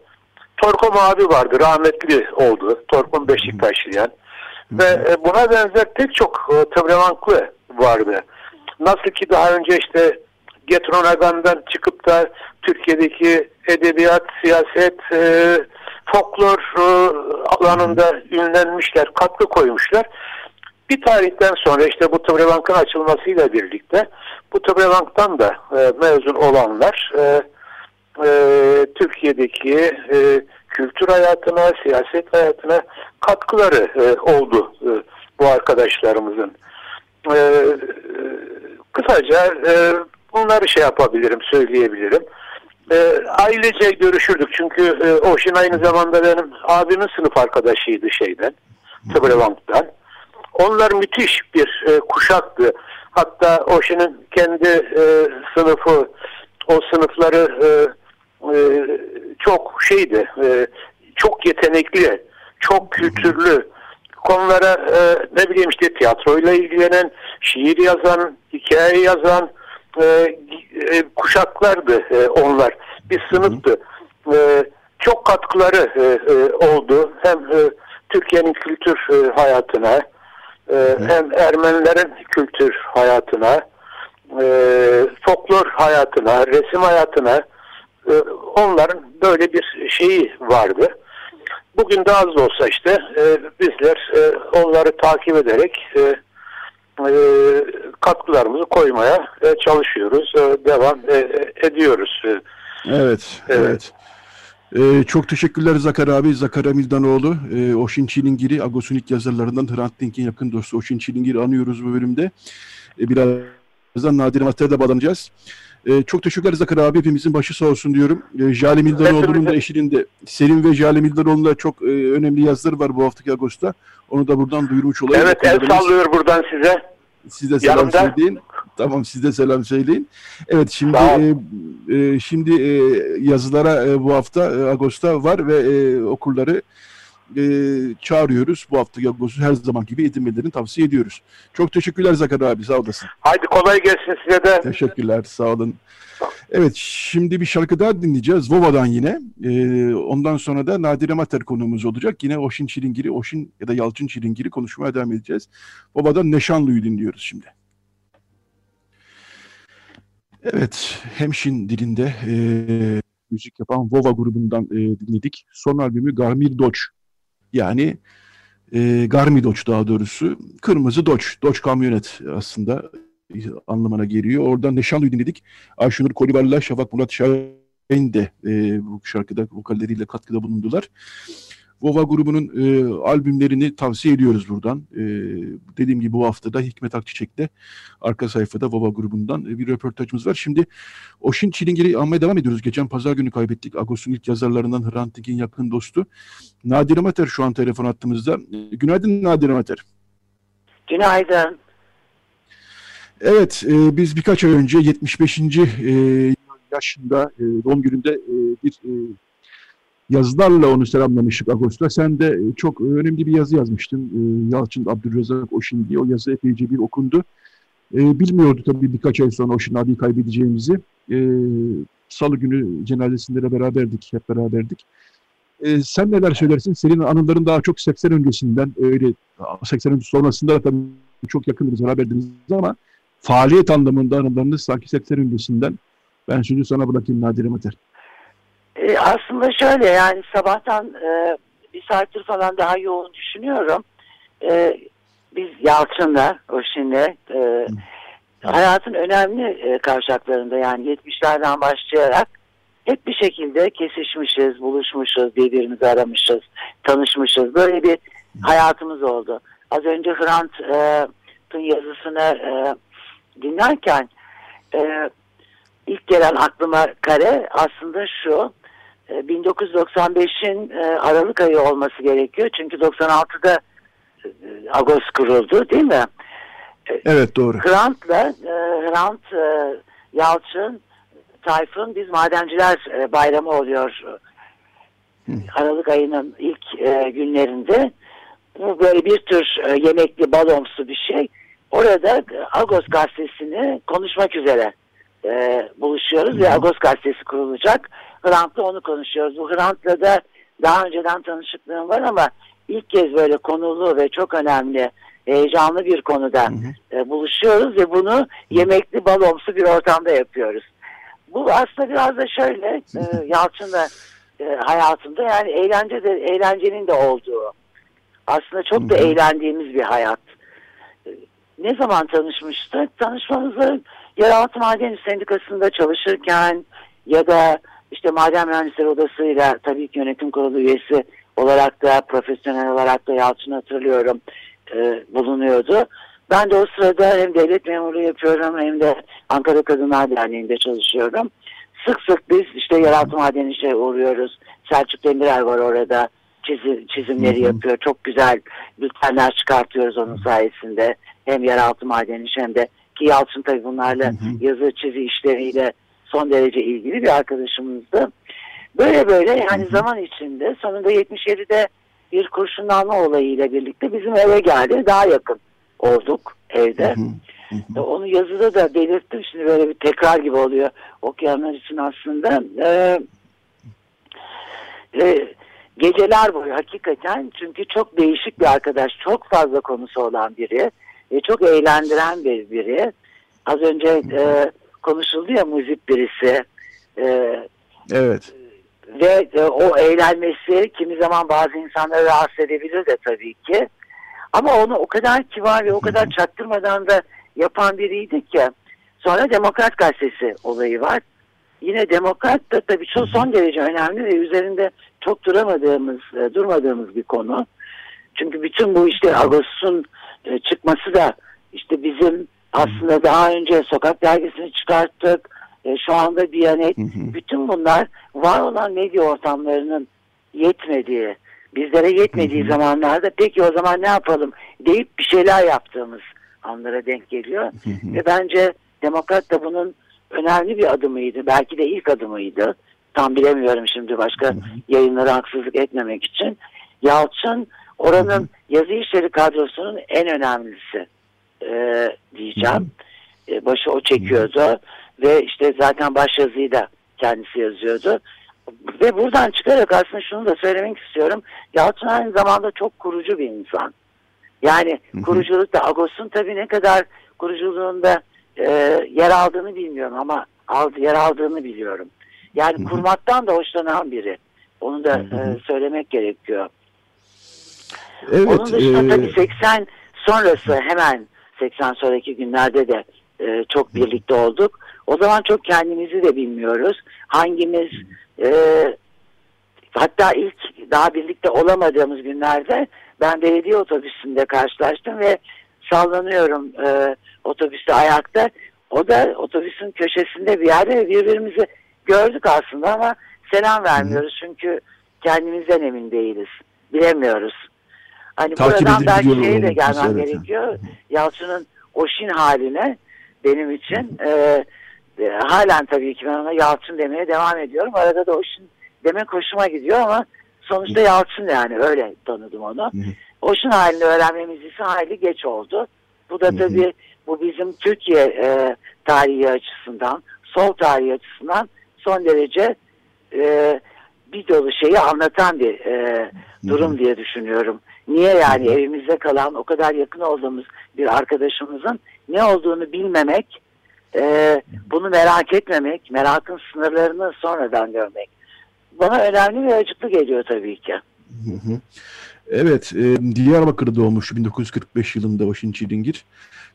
Torkom abi vardı. Rahmetli oldu. Torkom Beşiktaşlıyan. Ve e, buna benzer pek çok e, Tıbravanklı vardı. Nasıl ki daha önce işte Getron Agan'dan çıkıp da Türkiye'deki edebiyat, siyaset, e, folklor e, alanında ünlenmişler, katkı koymuşlar. Bir tarihten sonra işte bu Tıbravank'ın açılmasıyla birlikte bu Tıbravank'tan da e, mezun olanlar e, Türkiye'deki e, kültür hayatına, siyaset hayatına katkıları e, oldu e, bu arkadaşlarımızın. E, e, kısaca e, bunları şey yapabilirim, söyleyebilirim. E, ailece görüşürdük çünkü e, Oşin aynı zamanda benim abimin sınıf arkadaşıydı şeyden, Tıbravank'tan. Onlar müthiş bir e, kuşaktı. Hatta Oşin'in kendi e, sınıfı, o sınıfları e, e, çok şeydi, e, çok yetenekli, çok kültürlü konulara e, ne bileyim işte tiyatroyla ilgilenen, şiir yazan, hikaye yazan e, e, kuşaklardı e, onlar. Bir sınıftı. E, çok katkıları e, e, oldu. Hem e, Türkiye'nin kültür e, hayatına, e, hem Ermenilerin kültür hayatına, e, folklor hayatına, resim hayatına e, onların böyle bir şeyi vardı. Bugün de az da olsa işte e, bizler e, onları takip ederek e, e, katkılarımızı koymaya e, çalışıyoruz, e, devam e, ediyoruz. Evet, Evet. evet. Ee, çok teşekkürler Zakar abi, Zakar Amildanoğlu. Ee, Oşin Çilingir'i, Agos'un ilk yazarlarından Hrant Dink'in yakın dostu Oşin Çilingir'i anıyoruz bu bölümde. Ee, birazdan Nadir Mater'le bağlanacağız. Ee, çok teşekkürler Zakar abi, hepimizin başı sağ olsun diyorum. Ee, Jale Mildanoğlu'nun da eşinin de, Selim ve Jale Mildanoğlu'nun da çok e, önemli yazıları var bu haftaki Agos'ta. Onu da buradan duyurmuş olayım. evet el sallıyor buradan size. siz de selam Yanımda. söyleyin. Tamam siz de selam söyleyin. Evet şimdi e, e, şimdi e, yazılara e, bu hafta e, Ağustos'ta var ve e, okulları e, çağırıyoruz. Bu hafta Ağustos'u her zaman gibi edinmelerini tavsiye ediyoruz. Çok teşekkürler Zakar abi sağ olasın. Haydi kolay gelsin size de. Teşekkürler sağ olun. Evet şimdi bir şarkı daha dinleyeceğiz. Vova'dan yine. E, ondan sonra da Nadire Mater konuğumuz olacak. Yine Oşin Çilingiri, Oşin ya da Yalçın Çilingiri konuşmaya devam edeceğiz. Vova'dan Neşanlı'yı dinliyoruz şimdi. Evet, Hemşin dilinde e, müzik yapan Vova grubundan e, dinledik. Son albümü Garmir Doç. Yani e, Garmi Doç daha doğrusu. Kırmızı Doç. Doç kamyonet aslında e, anlamına geliyor. Oradan Neşanlı'yı dinledik. Ayşenur Kolibar'la Şafak Murat Şahin de e, bu şarkıda vokalleriyle katkıda bulundular. Vova grubunun e, albümlerini tavsiye ediyoruz buradan. E, dediğim gibi bu hafta da Hikmet Akçiçek'te arka sayfada Vova grubundan e, bir röportajımız var. Şimdi Oşin Çilingir'i almaya devam ediyoruz. Geçen pazar günü kaybettik. Agos'un ilk yazarlarından Hrant Dink'in yakın dostu. Nadire Mater şu an telefon attığımızda. Günaydın Nadire Mater. Günaydın. Evet, e, biz birkaç ay önce 75. E, yaşında e, doğum gününde e, bir e, yazılarla onu selamlamıştık Ağustos'ta. Sen de e, çok önemli bir yazı yazmıştın. E, Yalçın Abdülrezzak Oşin diye. O yazı epeyce bir okundu. E, bilmiyordu tabii birkaç ay sonra Oşin abiyi kaybedeceğimizi. E, Salı günü cenazesinde de beraberdik, hep beraberdik. E, sen neler söylersin? Senin anıların daha çok 80 öncesinden, öyle 80 öncesi sonrasında da tabii çok yakınız, beraberdiniz ama faaliyet anlamında anılarınız sanki 80 öncesinden. Ben şimdi sana bırakayım Nadire Mater. E, aslında şöyle yani sabahtan e, bir saattir falan daha yoğun düşünüyorum. E, biz Yalçın'la, Oşin'le e, hayatın önemli e, kavşaklarında yani 70'lerden başlayarak hep bir şekilde kesişmişiz, buluşmuşuz, birbirimizi aramışız, tanışmışız. Böyle bir hayatımız oldu. Az önce Hrant'ın yazısını e, dinlerken e, ilk gelen aklıma kare aslında şu. 1995'in e, Aralık ayı olması gerekiyor. Çünkü 96'da e, Agos kuruldu değil mi? Evet doğru. Hrant'la Hrant, Yalçın, Tayfun biz Madenciler Bayramı oluyor. Aralık ayının ilk günlerinde. Bu böyle bir tür yemekli balomsu bir şey. Orada Agos gazetesini konuşmak üzere e, buluşuyoruz Hı. ve Agos gazetesi kurulacak. Hrant'la onu konuşuyoruz. Bu Hrant'la da daha önceden tanışıklığım var ama ilk kez böyle konulu ve çok önemli heyecanlı bir konuda E, buluşuyoruz ve bunu yemekli balomsu bir ortamda yapıyoruz. Bu aslında biraz da şöyle e, Yalçın'la e, hayatında yani eğlence de eğlencenin de olduğu aslında çok da eğlendiğimiz bir hayat. Ne zaman tanışmıştık? Tanışmamızı Yeraltı Maden Sendikası'nda çalışırken ya da işte Maden Mühendisleri Odası'yla tabii ki yönetim kurulu üyesi olarak da profesyonel olarak da Yalçın hatırlıyorum e, bulunuyordu. Ben de o sırada hem devlet memuru yapıyorum hem de Ankara Kadınlar Derneği'nde çalışıyorum. Sık sık biz işte yeraltı madeni işe uğruyoruz. Selçuk Demirer var orada. Çizim, çizimleri yapıyor. Çok güzel bültenler çıkartıyoruz onun sayesinde. Hem yeraltı madeni hem de ki Yalçın tabii bunlarla yazı çizi işleriyle son derece ilgili bir arkadaşımızdı. Böyle böyle yani hı hı. zaman içinde sonunda 77'de bir kurşunlanma olayıyla birlikte bizim eve geldi. Daha yakın olduk evde. Hı. Hı Onu yazıda da belirttim. Şimdi böyle bir tekrar gibi oluyor okuyanlar için aslında. Ee, e, geceler boyu hakikaten çünkü çok değişik bir arkadaş. Çok fazla konusu olan biri e, çok eğlendiren bir biri. Az önce e, konuşuldu ya müzik birisi. E, evet. Ve e, o eğlenmesi kimi zaman bazı insanları rahatsız edebilir de tabii ki. Ama onu o kadar kibar ve o kadar çaktırmadan da yapan biriydi ki. Sonra Demokrat Gazetesi olayı var. Yine Demokrat da tabii çok son derece önemli ve üzerinde çok duramadığımız, e, durmadığımız bir konu. Çünkü bütün bu işte Ağustos'un e, çıkması da işte bizim aslında daha önce sokak dergisini çıkarttık. E, şu anda Diyanet. Bütün bunlar var olan medya ortamlarının yetmediği, bizlere yetmediği zamanlarda peki o zaman ne yapalım deyip bir şeyler yaptığımız anlara denk geliyor. Ve bence Demokrat da bunun önemli bir adımıydı. Belki de ilk adımıydı. Tam bilemiyorum şimdi başka yayınlara haksızlık etmemek için. Yalçın Oranın yazı işleri kadrosunun en önemlisi e, diyeceğim. E, başı o çekiyordu ve işte zaten baş yazıyı da kendisi yazıyordu. Ve buradan çıkarak aslında şunu da söylemek istiyorum. Yalçın aynı zamanda çok kurucu bir insan. Yani kuruculukta Agos'un tabii ne kadar kuruculuğunda e, yer aldığını bilmiyorum ama aldı, yer aldığını biliyorum. Yani kurmaktan da hoşlanan biri. Onu da e, söylemek gerekiyor. Evet, Onun dışında e... tabii 80 sonrası hemen 80 sonraki günlerde de e, çok birlikte olduk. O zaman çok kendimizi de bilmiyoruz. Hangimiz e, hatta ilk daha birlikte olamadığımız günlerde ben belediye otobüsünde karşılaştım ve sallanıyorum e, otobüste ayakta. O da otobüsün köşesinde bir yerde ve birbirimizi gördük aslında ama selam vermiyoruz. Çünkü kendimizden emin değiliz. Bilemiyoruz. Hani Takip buradan belki şeye de gelmem evet. gerekiyor. Yalçın'ın Oşin haline benim için e, e, halen tabii ki ben ona Yalçın demeye devam ediyorum. Arada da Oşin demek hoşuma gidiyor ama sonuçta Yalçın yani öyle tanıdım onu. Oşin halini öğrenmemiz ise hayli geç oldu. Bu da tabii bu bizim Türkiye e, tarihi açısından, sol tarihi açısından son derece e, bir dolu şeyi anlatan bir e, durum diye düşünüyorum. Niye yani evimizde kalan o kadar yakın olduğumuz bir arkadaşımızın ne olduğunu bilmemek, e, bunu merak etmemek, merakın sınırlarını sonradan görmek. bana önemli ve acıklı geliyor tabii ki. Evet, e, Diyarbakır'da doğmuş 1945 yılında Washington Çilingir.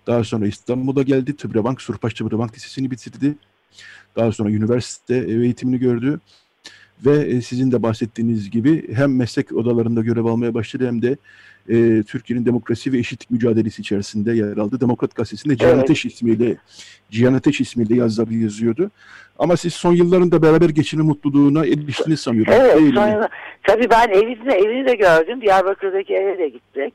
Daha sonra İstanbul'a geldi. Tıbrebank, Surpaş Tıbrebank Lisesi'ni bitirdi. Daha sonra üniversite eğitimini gördü. Ve e, sizin de bahsettiğiniz gibi hem meslek odalarında görev almaya başladı hem de e, Türkiye'nin demokrasi ve eşitlik mücadelesi içerisinde yer aldı. Demokrat Gazetesi'nde Cihan Evet. Ateş ismiyle Cihan Ateş ismiyle yazıları yazıyordu. Ama siz son yıllarında beraber geçirme mutluluğuna eriştiniz sanıyorum. Evet, değil sonra, tabii ben evini, evini de gördüm. Diyarbakır'daki eve de gittik.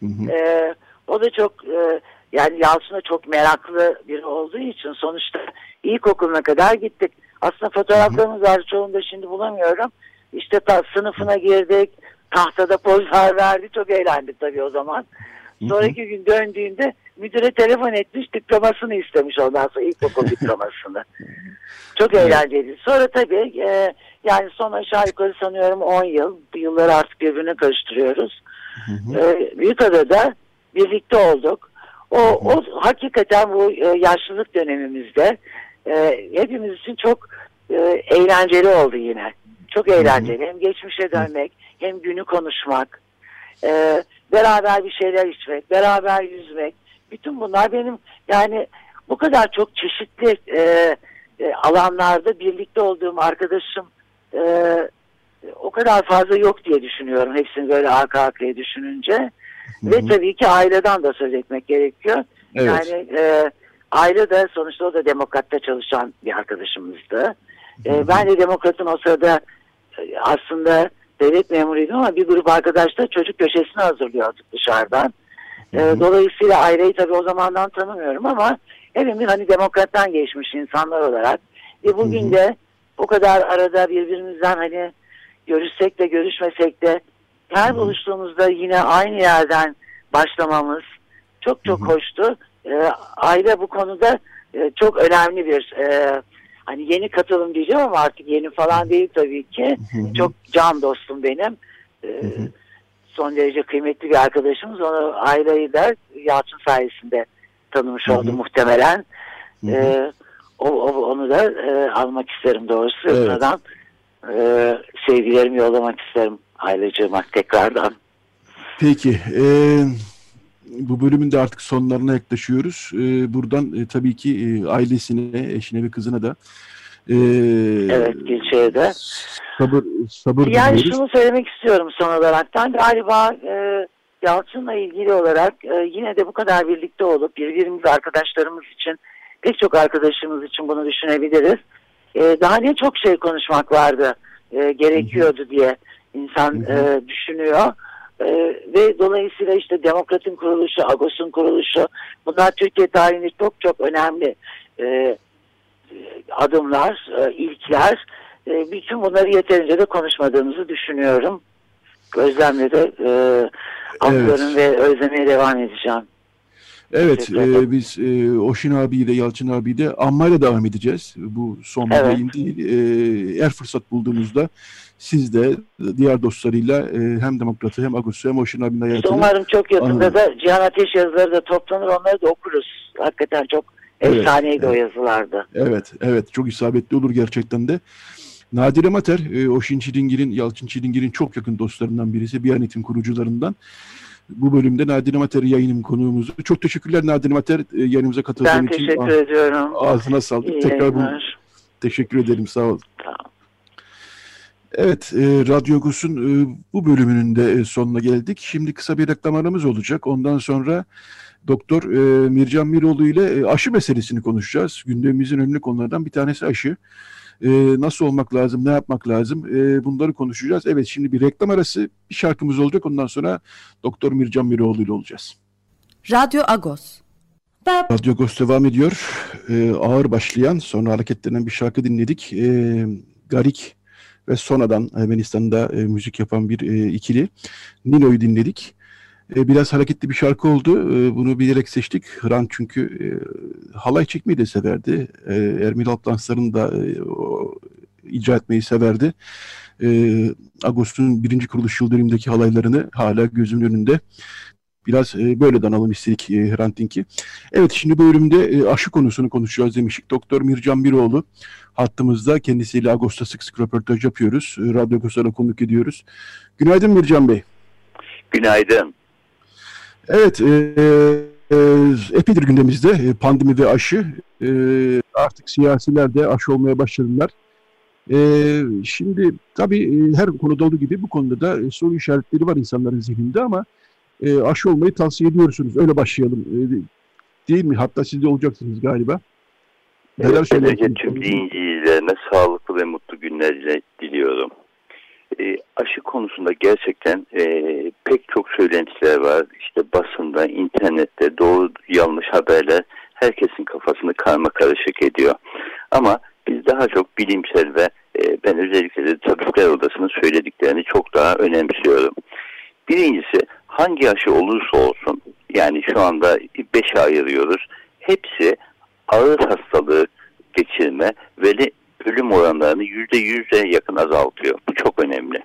Hı hı. Ee, o da çok e, yani Yalçın'a çok meraklı biri olduğu için sonuçta ilkokuluna kadar gittik. Aslında fotoğraflarımız var çoğunu da şimdi bulamıyorum. İşte ta, sınıfına girdik. Tahtada pozlar verdi. Çok eğlendik tabii o zaman. Sonraki gün döndüğünde müdüre telefon etmiş diplomasını istemiş ondan sonra ilkokul diplomasını. Çok eğlenceli. Sonra tabii e, yani son aşağı yukarı sanıyorum 10 yıl. Bu yılları artık birbirine karıştırıyoruz. E, Büyükada'da birlikte olduk. O, o hakikaten bu e, yaşlılık dönemimizde e, hepimiz için çok e, eğlenceli oldu yine. Çok eğlenceli. Hem geçmişe dönmek hem günü konuşmak. E, beraber bir şeyler içmek, beraber yüzmek. Bütün bunlar benim yani bu kadar çok çeşitli e, e, alanlarda birlikte olduğum arkadaşım e, o kadar fazla yok diye düşünüyorum. Hepsini böyle arka arkaya düşününce. Ve tabii ki aileden de söz etmek gerekiyor. Evet. Yani e, aile de sonuçta o da demokratta çalışan bir arkadaşımızdı. E, ben de demokratın o sırada e, aslında devlet memuruydum ama bir grup arkadaş da çocuk köşesini hazırlıyorduk dışarıdan. E, dolayısıyla aileyi tabii o zamandan tanımıyorum ama hepimiz hani demokrattan geçmiş insanlar olarak ve bugün de o kadar arada birbirimizden hani görüşsek de görüşmesek de her buluştuğumuzda yine aynı yerden başlamamız çok çok hoştu. E, aile bu konuda e, çok önemli bir e, hani yeni katılım diyeceğim ama artık yeni falan değil tabii ki. Çok can dostum benim. E, son derece kıymetli bir arkadaşımız. Onu aileyi de Yalçın sayesinde tanımış oldu muhtemelen. E, o, o- onu da e, almak isterim doğrusu. Evet. Buradan e, sevgilerimi yollamak isterim ailecığıma tekrardan. Peki. e, bu bölümün de artık sonlarına yaklaşıyoruz. E, buradan e, tabii ki e, ailesine, eşine ve kızına da e, Evet Gülşehir'de. de. sabır sabır Yani diliyoruz. şunu söylemek istiyorum son olaraktan galiba e, Yalçın'la ilgili olarak e, yine de bu kadar birlikte olup birbirimiz arkadaşlarımız için pek çok arkadaşımız için bunu düşünebiliriz. E, daha ne çok şey konuşmak vardı e, gerekiyordu diye insan e, düşünüyor. E, ve dolayısıyla işte Demokrat'ın kuruluşu, Agos'un kuruluşu bunlar Türkiye tarihinde çok çok önemli e, adımlar, e, ilkler. E, bütün bunları yeterince de konuşmadığımızı düşünüyorum. Özlemle de e, anlıyorum ve özlemeye devam edeceğim. Evet, e, biz e, Oşin abiyi de Yalçın abiyi de anmayla devam edeceğiz. Bu son Evet. yayın değil. E, eğer fırsat bulduğumuzda siz de diğer dostlarıyla e, hem Demokrat'ı hem Agos'u hem Oşin abinin hayatını umarım çok yakında Anladım. da Cihan Ateş yazıları da toplanır onları da okuruz. Hakikaten çok Evet, efsaneydi o yazılarda. Evet, evet çok isabetli olur gerçekten de. Nadire Mater, e, Oşin Çilingir'in, Yalçın Çilingir'in çok yakın dostlarından birisi, Biyanet'in kurucularından. Bu bölümde Nadire Mater yayınım konuğumuzu. Çok teşekkürler Nadire Mater e, yayınımıza katıldığın Ben için. teşekkür Ah, ediyorum. Ağzına sağlık. İyi Tekrar bu, teşekkür ederim. Sağ ol. Tamam. Evet, e, Radyo Agos'un e, bu bölümünün de e, sonuna geldik. Şimdi kısa bir reklam aramız olacak. Ondan sonra Doktor e, Mircan Miroğlu ile e, aşı meselesini konuşacağız. Gündemimizin önemli konulardan bir tanesi aşı. E, nasıl olmak lazım, ne yapmak lazım e, bunları konuşacağız. Evet, şimdi bir reklam arası, bir şarkımız olacak. Ondan sonra Doktor Mircan Miroğlu ile olacağız. Radyo Agos. Radyo Agos devam ediyor. E, ağır başlayan, sonra hareketlenen bir şarkı dinledik. E, Garik ve sonradan Ermenistan'da e, müzik yapan bir e, ikili. Nino'yu dinledik. E, biraz hareketli bir şarkı oldu. E, bunu bilerek seçtik. Hran çünkü e, halay çekmeyi de severdi. E, Ermeni halk danslarını da e, o, icra etmeyi severdi. E, Agos'un birinci kuruluş yıl dönümündeki halaylarını hala gözümün önünde Biraz e, böyle danalım istedik e, Hrant Dink'i. Evet şimdi bu bölümde e, aşı konusunu konuşacağız demiştik. Doktor Mircan Biroğlu hattımızda. Kendisiyle Ağustos'ta sık sık röportaj yapıyoruz. E, Radyo Agostos'a konuk ediyoruz. Günaydın Mircan Bey. Günaydın. Evet, e, e, epeydir gündemimizde e, pandemi ve aşı. E, artık siyasiler de aşı olmaya başladılar. E, şimdi tabii e, her konuda olduğu gibi bu konuda da e, soru işaretleri var insanların zihninde ama e, aşı olmayı tavsiye ediyorsunuz. Öyle başlayalım. E, değil mi? Hatta siz de olacaksınız galiba. Neler söyleyeceksiniz? Tüm dinleyicilerine sağlıklı ve mutlu günler diliyorum. E, aşı konusunda gerçekten e, pek çok söylentiler var. İşte basında, internette doğru yanlış haberler herkesin kafasını karma karışık ediyor. Ama biz daha çok bilimsel ve e, ben özellikle de tabipler odasının söylediklerini çok daha önemsiyorum. Birincisi hangi aşı olursa olsun yani şu anda beş ayırıyoruz. Hepsi ağır hastalığı geçirme ve ölüm oranlarını yüzde yüze yakın azaltıyor. Bu çok önemli.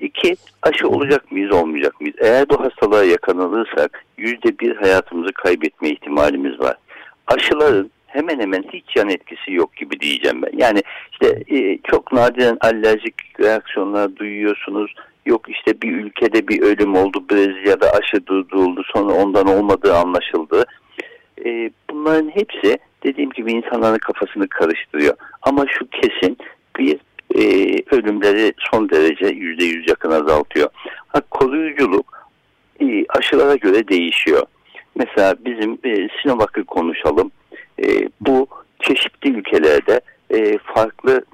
İki, aşı olacak mıyız olmayacak mıyız? Eğer bu hastalığa yakalanırsak yüzde bir hayatımızı kaybetme ihtimalimiz var. Aşıların hemen hemen hiç yan etkisi yok gibi diyeceğim ben. Yani işte e, çok nadiren alerjik reaksiyonlar duyuyorsunuz. Yok işte bir ülkede bir ölüm oldu Brezilya'da aşı durduruldu sonra ondan olmadığı anlaşıldı. E, bunların hepsi dediğim gibi insanların kafasını karıştırıyor. Ama şu kesin bir e, ölümleri son derece yüzde yüz yakın azaltıyor. Ha, koruyuculuk e, aşılara göre değişiyor. Mesela bizim e, Sinovac'ı konuşalım. E, bu çeşitli ülkelerde e, farklı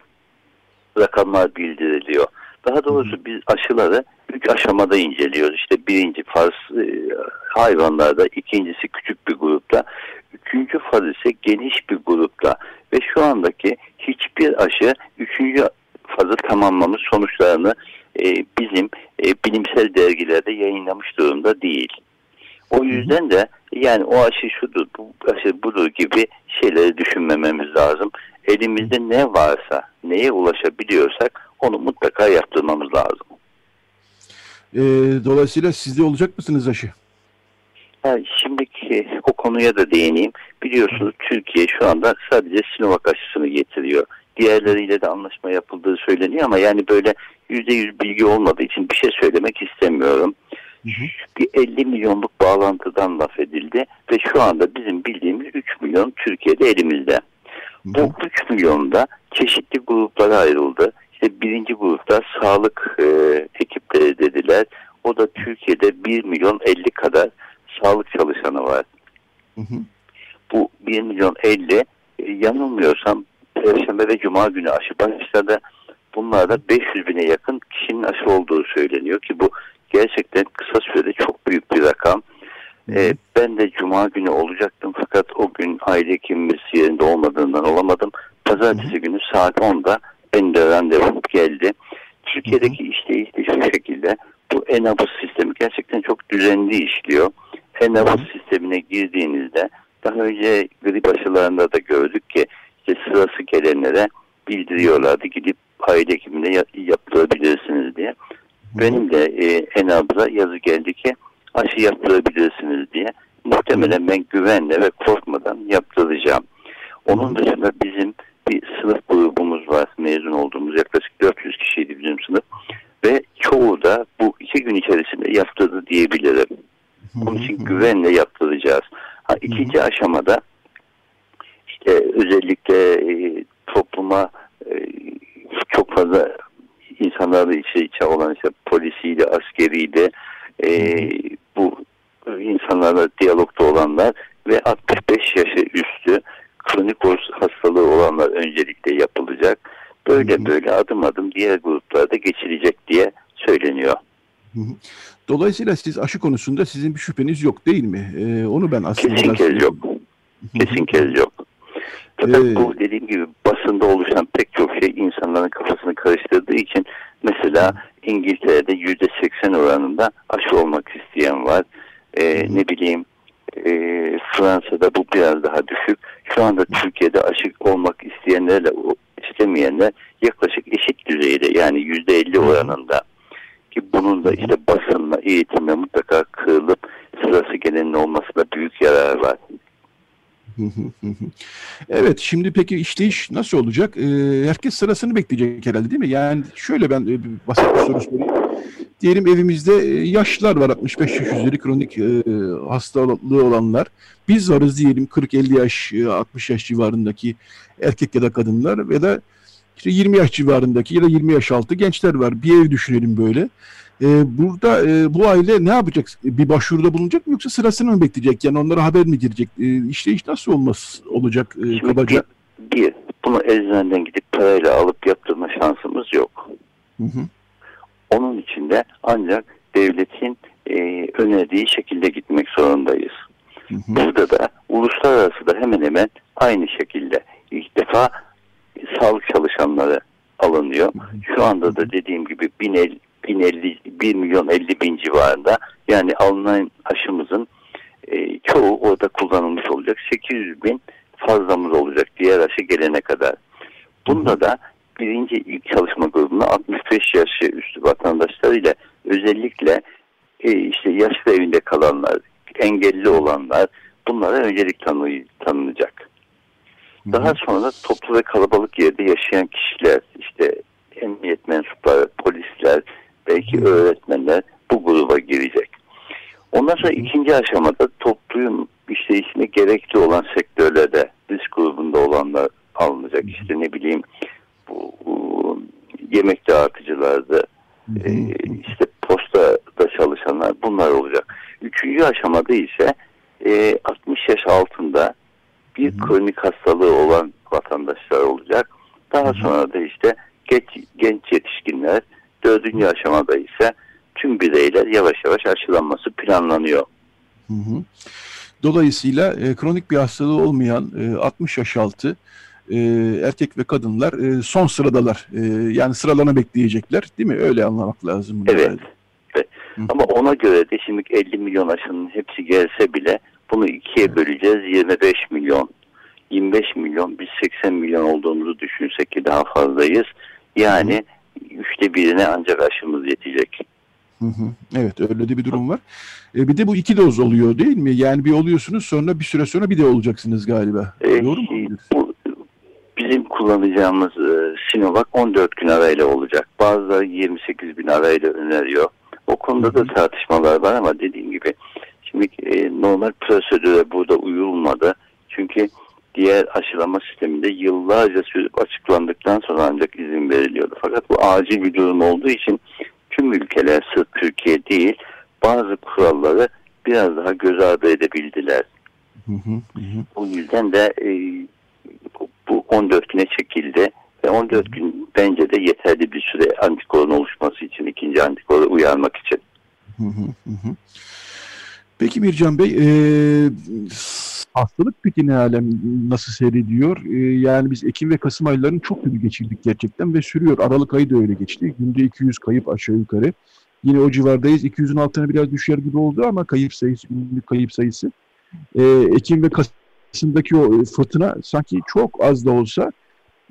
rakamlar bildiriliyor. Daha doğrusu biz aşıları üç aşamada inceliyoruz. İşte birinci faz e, hayvanlarda, ikincisi küçük bir grupta, üçüncü faz ise geniş bir grupta. Ve şu andaki hiçbir aşı üçüncü fazı tamamlamış sonuçlarını e, bizim e, bilimsel dergilerde yayınlamış durumda değil. O yüzden de yani o aşı şudur, bu aşı budur gibi şeyleri düşünmememiz lazım. Elimizde ne varsa, neye ulaşabiliyorsak onu mutlaka yaptırmamız lazım. E, dolayısıyla sizde olacak mısınız aşı? Ha, şimdiki o konuya da değineyim. Biliyorsunuz Türkiye şu anda sadece Sinovac aşısını getiriyor. Diğerleriyle de anlaşma yapıldığı söyleniyor ama yani böyle yüzde yüz bilgi olmadığı için bir şey söylemek istemiyorum. Hı hı. Bir 50 milyonluk bağlantıdan laf edildi ve şu anda bizim bildiğimiz 3 milyon Türkiye'de elimizde. Hı hı. Bu 3 milyonda çeşitli gruplara ayrıldı. İşte birinci grupta sağlık e, ekipleri dediler. O da Türkiye'de 1 milyon 50 kadar sağlık çalışanı var. Hı hı. Bu 1 milyon 50 e, yanılmıyorsam Perşembe ve Cuma günü aşı başladı. Bunlarda 500 bine yakın kişinin aşı olduğu söyleniyor ki bu gerçekten kısa sürede çok büyük bir rakam. Ee, ben de Cuma günü olacaktım fakat o gün aile hekimimiz yerinde olmadığından olamadım. Pazartesi Hı-hı. günü saat 10'da benim de randevum geldi. Türkiye'deki işleyiş de şu şekilde bu e-nabız sistemi gerçekten çok düzenli işliyor. E-nabız sistemine girdiğinizde daha önce grip aşılarında da gördük ki işte sırası gelenlere bildiriyorlardı. Gidip aile hekimine yaptırabilirsiniz diye. Benim de e, ENAB'da yazı geldi ki aşı yaptırabilirsiniz diye. Muhtemelen ben güvenle ve korkmadan yaptıracağım. Onun dışında bizim bir sınıf grubumuz var. Mezun olduğumuz yaklaşık 400 kişiydi bizim sınıf. Ve çoğu da bu iki gün içerisinde yaptırdı diyebilirim. Onun için güvenle yaptıracağız. Ha, ikinci aşamada işte özellikle e, topluma e, çok fazla insanlarla içe içe olan işte polisiyle, askeriyle e, bu insanlarla diyalogda olanlar ve 65 yaşı üstü kronik hastalığı olanlar öncelikle yapılacak. Böyle böyle adım adım diğer gruplarda geçilecek diye söyleniyor. Dolayısıyla siz aşı konusunda sizin bir şüpheniz yok değil mi? Ee, onu ben aslında... Kesin kez yok. Kesin kez yok. Fakat ee, bu dediğim gibi basında oluşan pek çok şey insanların kafasını karıştırdığı için mesela İngiltere'de yüzde seksen oranında aşı olmak isteyen var. Ee, ne bileyim e, Fransa'da bu biraz daha düşük. Şu anda Türkiye'de aşı olmak isteyenlerle istemeyenler yaklaşık eşit düzeyde yani yüzde elli oranında ki bunun da işte basınla, eğitimle mutlaka kırılıp sırası gelenin olmasında büyük yarar var. Evet şimdi peki işleyiş nasıl olacak? Ee, herkes sırasını bekleyecek herhalde değil mi? Yani şöyle ben e, basit bir soru sorayım. Diyelim evimizde e, yaşlılar var 65 yaş üzeri kronik e, hastalığı olanlar. Biz varız diyelim 40-50 yaş 60 yaş civarındaki erkek ya da kadınlar ve da işte 20 yaş civarındaki ya da 20 yaş altı gençler var. Bir ev düşünelim böyle. E, burada e, bu aile ne yapacak? Bir başvuruda bulunacak mı yoksa sırasını mı bekleyecek? Yani onlara haber mi girecek? E, işleyiş nasıl olmaz olacak e, kabaca? Bir, bir, bunu eczaneden gidip parayla alıp yaptırma şansımız yok. Hı hı. Onun için de ancak devletin e, önerdiği şekilde gitmek zorundayız. Hı hı. Burada da uluslararası da hemen hemen aynı şekilde ilk defa sağlık çalışanları alınıyor. Şu anda da dediğim gibi 1050, 1050 1 milyon 50 bin civarında yani alınan aşımızın e, çoğu orada kullanılmış olacak. 800 bin fazlamız olacak diğer aşı gelene kadar. Bunda da birinci ilk çalışma grubuna 65 yaş üstü vatandaşlar ile özellikle e, işte yaşlı evinde kalanlar, engelli olanlar bunlara öncelik tanı, tanınacak. Daha sonra toplu ve kalabalık yerde yaşayan kişiler, işte emniyet mensupları, polisler, belki öğretmenler bu gruba girecek. Ondan sonra ikinci aşamada toplum işleyişine gerekli olan sektörlerde risk grubunda olanlar alınacak. İşte ne bileyim bu, bu yemek dağıtıcılarda, e, işte postada çalışanlar bunlar olacak. Üçüncü aşamada ise e, 60 yaş altında bir kronik hastalığı olan vatandaşlar olacak. Daha sonra da işte genç, genç yetişkinler, dördüncü aşamada ise tüm bireyler yavaş yavaş aşılanması planlanıyor. Hı hı. Dolayısıyla e, kronik bir hastalığı olmayan e, 60 yaş altı e, erkek ve kadınlar e, son sıradalar. E, yani sıralarına bekleyecekler değil mi? Öyle anlamak lazım. Evet. evet. Ama ona göre de şimdi 50 milyon aşının hepsi gelse bile bunu ikiye böleceğiz. 25 milyon. 25 milyon biz 80 milyon olduğumuzu düşünsek ki daha fazlayız. Yani üçte birine ancak aşımız yetecek. Hı hı. Evet öyle de bir durum var. E, bir de bu iki doz oluyor değil mi? Yani bir oluyorsunuz sonra bir süre sonra bir de olacaksınız galiba. E, Doğru mu? Bu, bizim kullanacağımız e, Sinovac 14 gün arayla olacak. Bazıları 28 bin arayla öneriyor. O konuda da tartışmalar var ama dediğim gibi şimdi e, normal prosedüre burada uyulmadı. Çünkü diğer aşılama sisteminde yıllarca açıklandıktan sonra ancak izin veriliyordu. Fakat bu acil bir durum olduğu için tüm ülkeler sırf Türkiye değil bazı kuralları biraz daha göz ardı edebildiler. Hı hı hı. O yüzden de e, bu 14 güne çekildi ve 14 gün bence de yeterli bir süre antikorun oluşması için ikinci antikoru uyarmak için. Hı hı hı. Peki Mircan Bey, e, hastalık peki ne alem nasıl seyrediyor? E, yani biz Ekim ve Kasım aylarını çok kötü geçirdik gerçekten ve sürüyor. Aralık ayı da öyle geçti. Günde 200 kayıp aşağı yukarı. Yine o civardayız. 200'ün altına biraz düşer gibi oldu ama kayıp sayısı, günlük kayıp sayısı. E, Ekim ve Kasım'daki o fırtına sanki çok az da olsa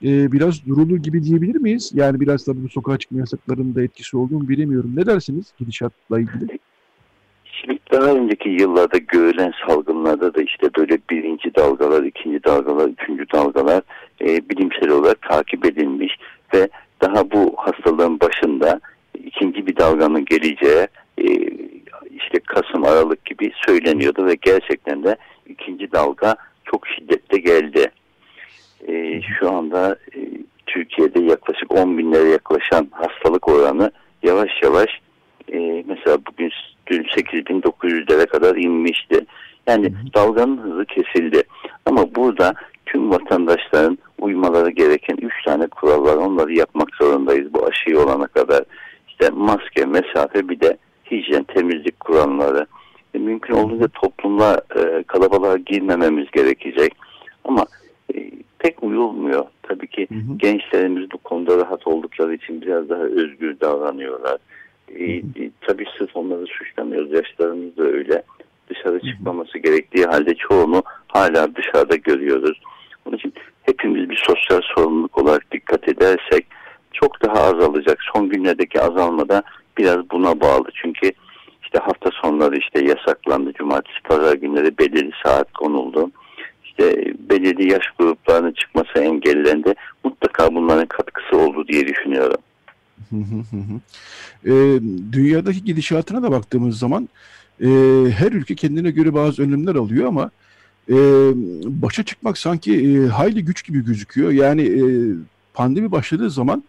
e, biraz durulur gibi diyebilir miyiz? Yani biraz da bu sokağa çıkma yasaklarının da etkisi olduğunu bilemiyorum. Ne dersiniz gidişatla ilgili? Şimdi daha önceki yıllarda görülen salgınlarda da işte böyle birinci dalgalar, ikinci dalgalar, üçüncü dalgalar e, bilimsel olarak takip edilmiş ve daha bu hastalığın başında ikinci bir dalganın geleceği e, işte Kasım, Aralık gibi söyleniyordu ve gerçekten de ikinci dalga çok şiddetli geldi. E, şu anda e, Türkiye'de yaklaşık 10 binlere yaklaşan hastalık oranı yavaş yavaş e, mesela bugün dün 8900'lere kadar inmişti. Yani dalganın hızı kesildi. Ama burada tüm vatandaşların uymaları gereken 3 tane kural var. Onları yapmak zorundayız bu aşıyı olana kadar. İşte maske, mesafe bir de hijyen, temizlik kuralları. E, mümkün olduğunca toplumla e, kalabalığa girmememiz gerekecek. Ama e, pek uyulmuyor. Tabii ki hı hı. gençlerimiz bu konuda rahat oldukları için biraz daha özgür davranıyorlar. E, tabii sırf onları suçlamıyoruz. Yaşlarımız da öyle. Dışarı çıkmaması gerektiği halde çoğunu hala dışarıda görüyoruz. Onun için hepimiz bir sosyal sorumluluk olarak dikkat edersek çok daha azalacak. Son günlerdeki azalmada biraz buna bağlı. Çünkü işte hafta sonları işte yasaklandı. Cumartesi, pazar günleri belirli saat konuldu. İşte belirli yaş gruplarının çıkması engellendi. Mutlaka bunların katkısı oldu diye düşünüyorum. E, dünyadaki gidişatına da baktığımız zaman e, her ülke kendine göre bazı önlemler alıyor ama e, başa çıkmak sanki e, hayli güç gibi gözüküyor. Yani e, pandemi başladığı zaman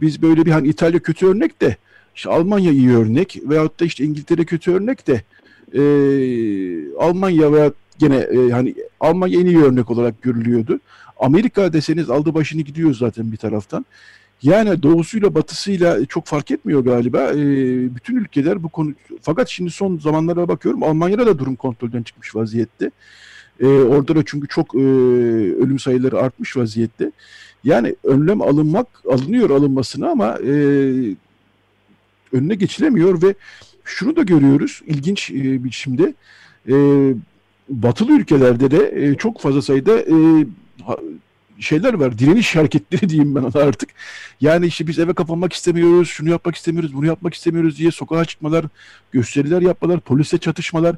biz böyle bir hani İtalya kötü örnek de işte Almanya iyi örnek veyahut da işte İngiltere kötü örnek de e, Almanya veya gene e, hani Almanya en iyi örnek olarak görülüyordu. Amerika deseniz aldı başını gidiyor zaten bir taraftan. Yani doğusuyla batısıyla çok fark etmiyor galiba. E, bütün ülkeler bu konu fakat şimdi son zamanlara bakıyorum Almanya'da da durum kontrolden çıkmış vaziyette. E, orada da çünkü çok e, ölüm sayıları artmış vaziyette. Yani önlem alınmak alınıyor alınmasına ama e, önüne geçilemiyor ve şunu da görüyoruz ilginç e, biçimde e, batılı ülkelerde de e, çok fazla sayıda e, şeyler var. Direniş hareketleri diyeyim ben ona artık. Yani işte biz eve kapanmak istemiyoruz, şunu yapmak istemiyoruz, bunu yapmak istemiyoruz diye sokağa çıkmalar, gösteriler yapmalar, polise çatışmalar.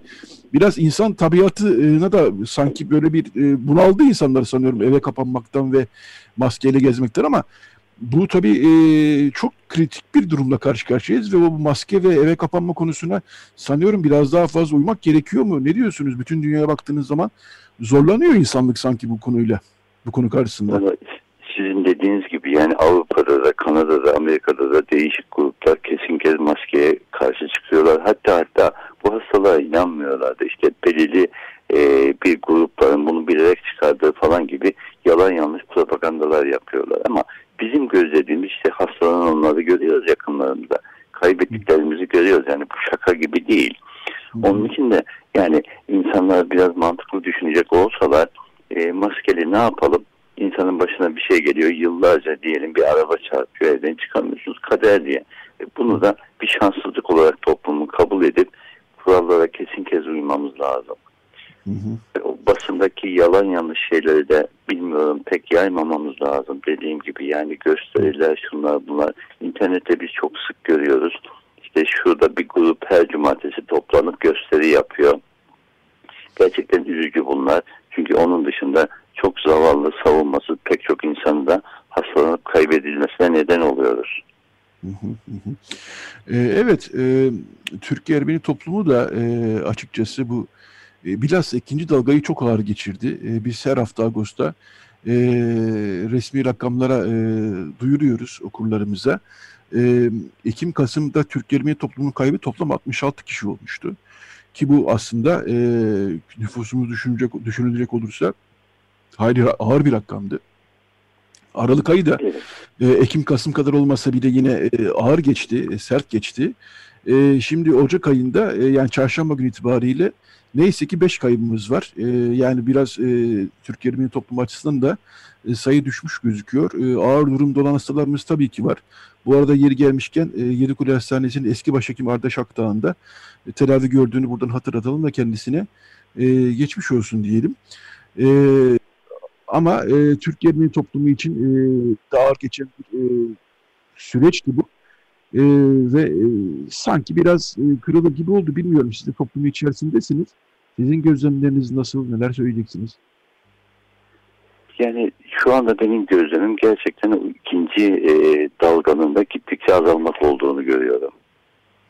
Biraz insan tabiatına da sanki böyle bir bunaldı insanlar sanıyorum eve kapanmaktan ve maskeyle gezmekten ama bu tabii e, çok kritik bir durumla karşı karşıyayız ve o maske ve eve kapanma konusuna sanıyorum biraz daha fazla uymak gerekiyor mu? Ne diyorsunuz? Bütün dünyaya baktığınız zaman zorlanıyor insanlık sanki bu konuyla bu konu karşısında. Sizin dediğiniz gibi yani Avrupa'da da Kanada'da Amerika'da da değişik gruplar kesin kez maskeye karşı çıkıyorlar. Hatta hatta bu hastalığa inanmıyorlardı. İşte belirli e, bir grupların bunu bilerek çıkardığı falan gibi yalan yanlış propagandalar yapıyorlar. Ama bizim gözlediğimiz işte hastalananları görüyoruz yakınlarımızda. Kaybettiklerimizi görüyoruz. Yani bu şaka gibi değil. Onun için de yani insanlar biraz mantıklı düşünecek olsalar e, maskeli ne yapalım? İnsanın başına bir şey geliyor. Yıllarca diyelim bir araba çarpıyor evden çıkamıyorsunuz. Kader diye. E, bunu da bir şanssızlık olarak toplumun kabul edip kurallara kesin kez uymamız lazım. Hı hı. O basındaki yalan yanlış şeyleri de bilmiyorum pek yaymamamız lazım dediğim gibi. Yani gösteriler şunlar bunlar. İnternette biz çok sık görüyoruz. İşte şurada bir grup her cumartesi toplanıp gösteri yapıyor. Gerçekten üzücü bunlar. Çünkü onun dışında çok zavallı savunması pek çok insanı da hastalanıp kaybedilmesine neden oluyoruz. Ee, evet, e, Türkiye Ermeni toplumu da e, açıkçası bu e, bilhassa ikinci dalgayı çok ağır geçirdi. E, biz her hafta Ağustos'ta e, resmi rakamlara e, duyuruyoruz okurlarımıza. E, Ekim-Kasım'da Türk Ermeni toplumunun kaybı toplam 66 kişi olmuştu. Ki bu aslında e, nüfusumuz düşünecek, düşünülecek olursa hayli ağır bir rakamdı. Aralık ayı da e, Ekim-Kasım kadar olmasa bile yine e, ağır geçti, e, sert geçti. E, şimdi Ocak ayında e, yani çarşamba günü itibariyle neyse ki 5 kaybımız var. E, yani biraz e, Türkiye Ermeni toplum açısından da e, sayı düşmüş gözüküyor. E, ağır durumda olan hastalarımız tabii ki var. Bu arada yeri gelmişken e, Yedikule Hastanesi'nin eski başhekim Arda Şakdağ'ın da e, tedavi gördüğünü buradan hatırlatalım ve kendisine e, geçmiş olsun diyelim. E, ama e, Türkiye Ermeni toplumu için e, daha ağır geçen bir e, süreçti bu. E, ve e, sanki biraz e, kırılır gibi oldu. Bilmiyorum siz de toplumu içerisindesiniz. Sizin gözlemleriniz nasıl? Neler söyleyeceksiniz? Yani şu anda benim gözlemim gerçekten o ikinci e, dalganın da gittikçe azalmak olduğunu görüyorum.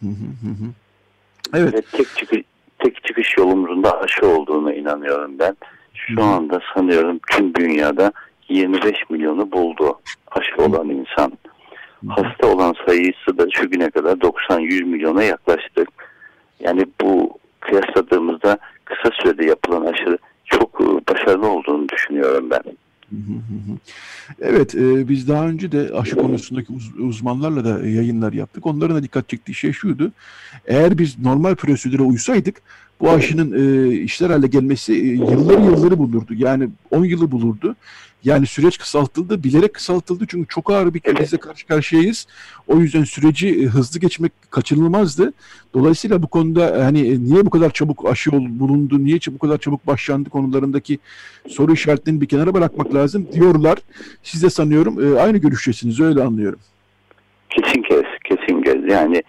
Hı hı hı. Evet. Ve tek çıkış, tek çıkış yolumuzun da aşı olduğuna inanıyorum ben. Şu anda sanıyorum tüm dünyada 25 milyonu buldu aşı olan insan. Hasta olan sayısı da şu güne kadar 90-100 milyona yaklaştık. Yani bu kıyasladığımızda kısa sürede yapılan aşı çok başarılı olduğunu düşünüyorum ben. Evet, e, biz daha önce de aşı konusundaki uz uzmanlarla da yayınlar yaptık. Onların da dikkat çektiği şey şuydu. Eğer biz normal prosedüre uysaydık bu aşının e, işler hale gelmesi e, yılları yılları bulurdu. Yani 10 yılı bulurdu. Yani süreç kısaltıldı, bilerek kısaltıldı çünkü çok ağır bir krizle karşı karşıyayız. O yüzden süreci e, hızlı geçmek kaçınılmazdı. Dolayısıyla bu konuda hani e, niye bu kadar çabuk aşı bulundu, niye bu kadar çabuk başlandı konularındaki soru işaretlerini bir kenara bırakmak lazım diyorlar. Siz de sanıyorum e, aynı görüştesiniz öyle anlıyorum. Kesin kez, kesin kez. Yani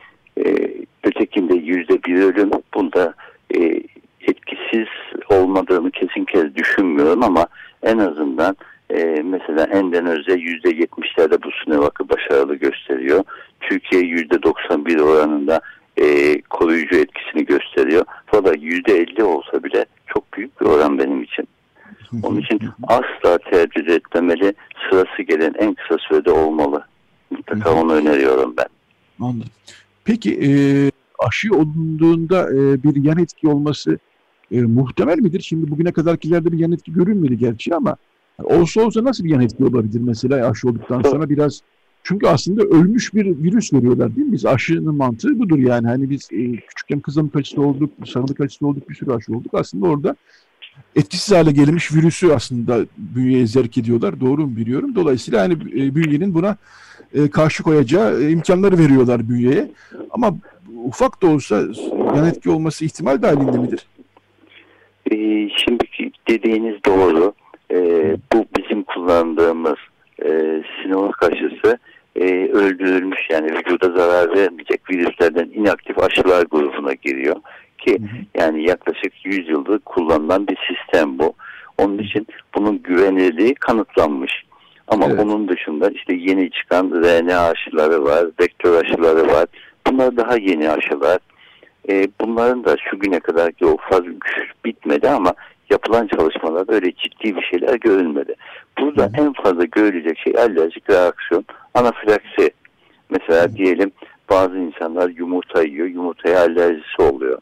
ötekinde yüzde bir ölüm. Bunda e, etkisiz olmadığını kesin kez düşünmüyorum ama en azından e, mesela Endonezya yüzde yetmişlerde bu Sinovac başarılı gösteriyor. Türkiye yüzde 91 oranında e, koruyucu etkisini gösteriyor. Fakat yüzde 50 olsa bile çok büyük bir oran benim için. Onun için asla tercih etmemeli. Sırası gelen en kısa sürede olmalı. Mutlaka onu öneriyorum ben. Anladım. Peki e, aşı olunduğunda e, bir yan etki olması e, muhtemel midir? Şimdi bugüne kadarkilerde bir yan etki görünmedi gerçi ama olsa olsa nasıl bir yan etki olabilir mesela aşı olduktan sonra biraz çünkü aslında ölmüş bir virüs veriyorlar değil mi? Biz aşının mantığı budur yani. Hani biz e, küçükken kızamık aşısı olduk, sarılık aşısı olduk, bir sürü aşı olduk. Aslında orada etkisiz hale gelmiş virüsü aslında bünyeye zerk ediyorlar. Doğru mu biliyorum? Dolayısıyla hani e, bünyenin buna e, karşı koyacağı e, imkanları veriyorlar bünyeye. Ama ufak da olsa yan etki olması ihtimal dahilinde midir? E, şimdiki dediğiniz doğru. E, bu bizim kullandığımız e, Sinovac aşısı e, öldürülmüş yani vücuda zarar vermeyecek virüslerden inaktif aşılar grubuna giriyor. Ki hı hı. yani yaklaşık 100 yıldır kullanılan bir sistem bu. Onun için bunun güvenilirliği kanıtlanmış. Ama evet. onun dışında işte yeni çıkan RNA aşıları var, vektör aşıları var. Bunlar daha yeni aşılar. E, bunların da şu güne kadar ki o faz bitmedi ama yapılan çalışmalarda öyle ciddi bir şeyler görülmedi. Burada Hı. en fazla görülecek şey alerjik reaksiyon, anafilaksi. Mesela Hı. diyelim bazı insanlar yumurta yiyor, yumurtaya alerjisi oluyor.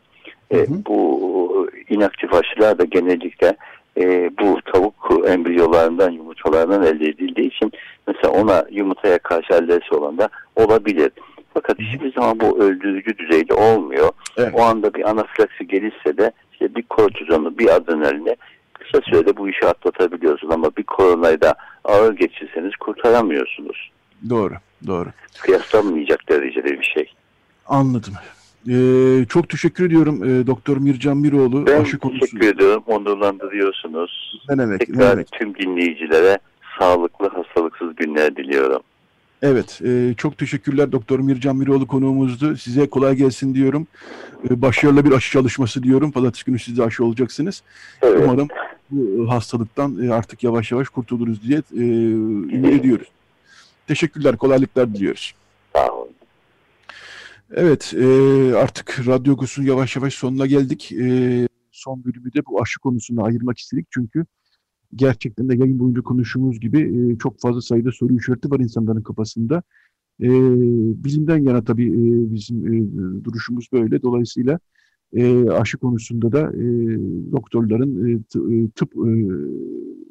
E, hı hı. bu inaktif aşılar da genellikle e, bu tavuk embriyolarından yumurtalarından elde edildiği için mesela ona yumurtaya karşı alerjisi olan da olabilir. Fakat hiçbir zaman bu öldürücü düzeyde olmuyor. Evet. O anda bir anafilaksi gelirse de işte bir kortizonu, bir adrenaline kısa sürede bu işi atlatabiliyorsunuz ama bir koronayı da ağır geçirseniz kurtaramıyorsunuz. Doğru, doğru. Kıyaslanmayacak derecede bir şey. Anladım. Ee, çok teşekkür ediyorum e, Doktor Mircan Miroğlu. Ben aşı konusu. teşekkür ediyorum. Onurlandırıyorsunuz. Ne demek? Tekrar ne demek? tüm dinleyicilere sağlıklı, hastalıksız günler diliyorum. Evet, e, çok teşekkürler Doktor Mircan Miroğlu konuğumuzdu. Size kolay gelsin diyorum. E, başarılı bir aşı çalışması diyorum. Pazartesi günü siz de aşı olacaksınız. Evet. Umarım bu hastalıktan e, artık yavaş yavaş kurtuluruz diye e, ümit ediyoruz. Teşekkürler, kolaylıklar diliyoruz. Sağ olun. Evet, e, artık Radyo Gus'un yavaş yavaş sonuna geldik. E, son bölümü de bu aşı konusuna ayırmak istedik. Çünkü gerçekten de yayın boyunca konuştuğumuz gibi e, çok fazla sayıda soru işareti var insanların kafasında. E, bizimden yana tabii e, bizim e, duruşumuz böyle. Dolayısıyla e, aşı konusunda da e, doktorların, e, tıp e,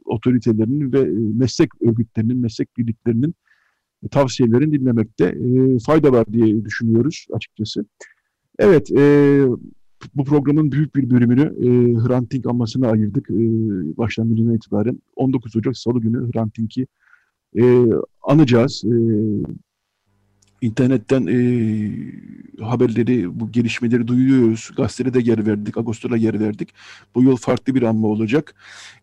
otoritelerinin ve meslek örgütlerinin, meslek birliklerinin tavsiyelerini dinlemekte e, fayda var diye düşünüyoruz açıkçası. Evet, e, bu programın büyük bir bölümünü e, Hrant Dink anmasına ayırdık. E, başlangıcından itibaren 19 Ocak Salı günü Hrant Dink'i e, anacağız. E, internetten e, haberleri, bu gelişmeleri duyuyoruz. Gazetede de yer verdik, Ağustos'ta yer verdik. Bu yıl farklı bir anma olacak.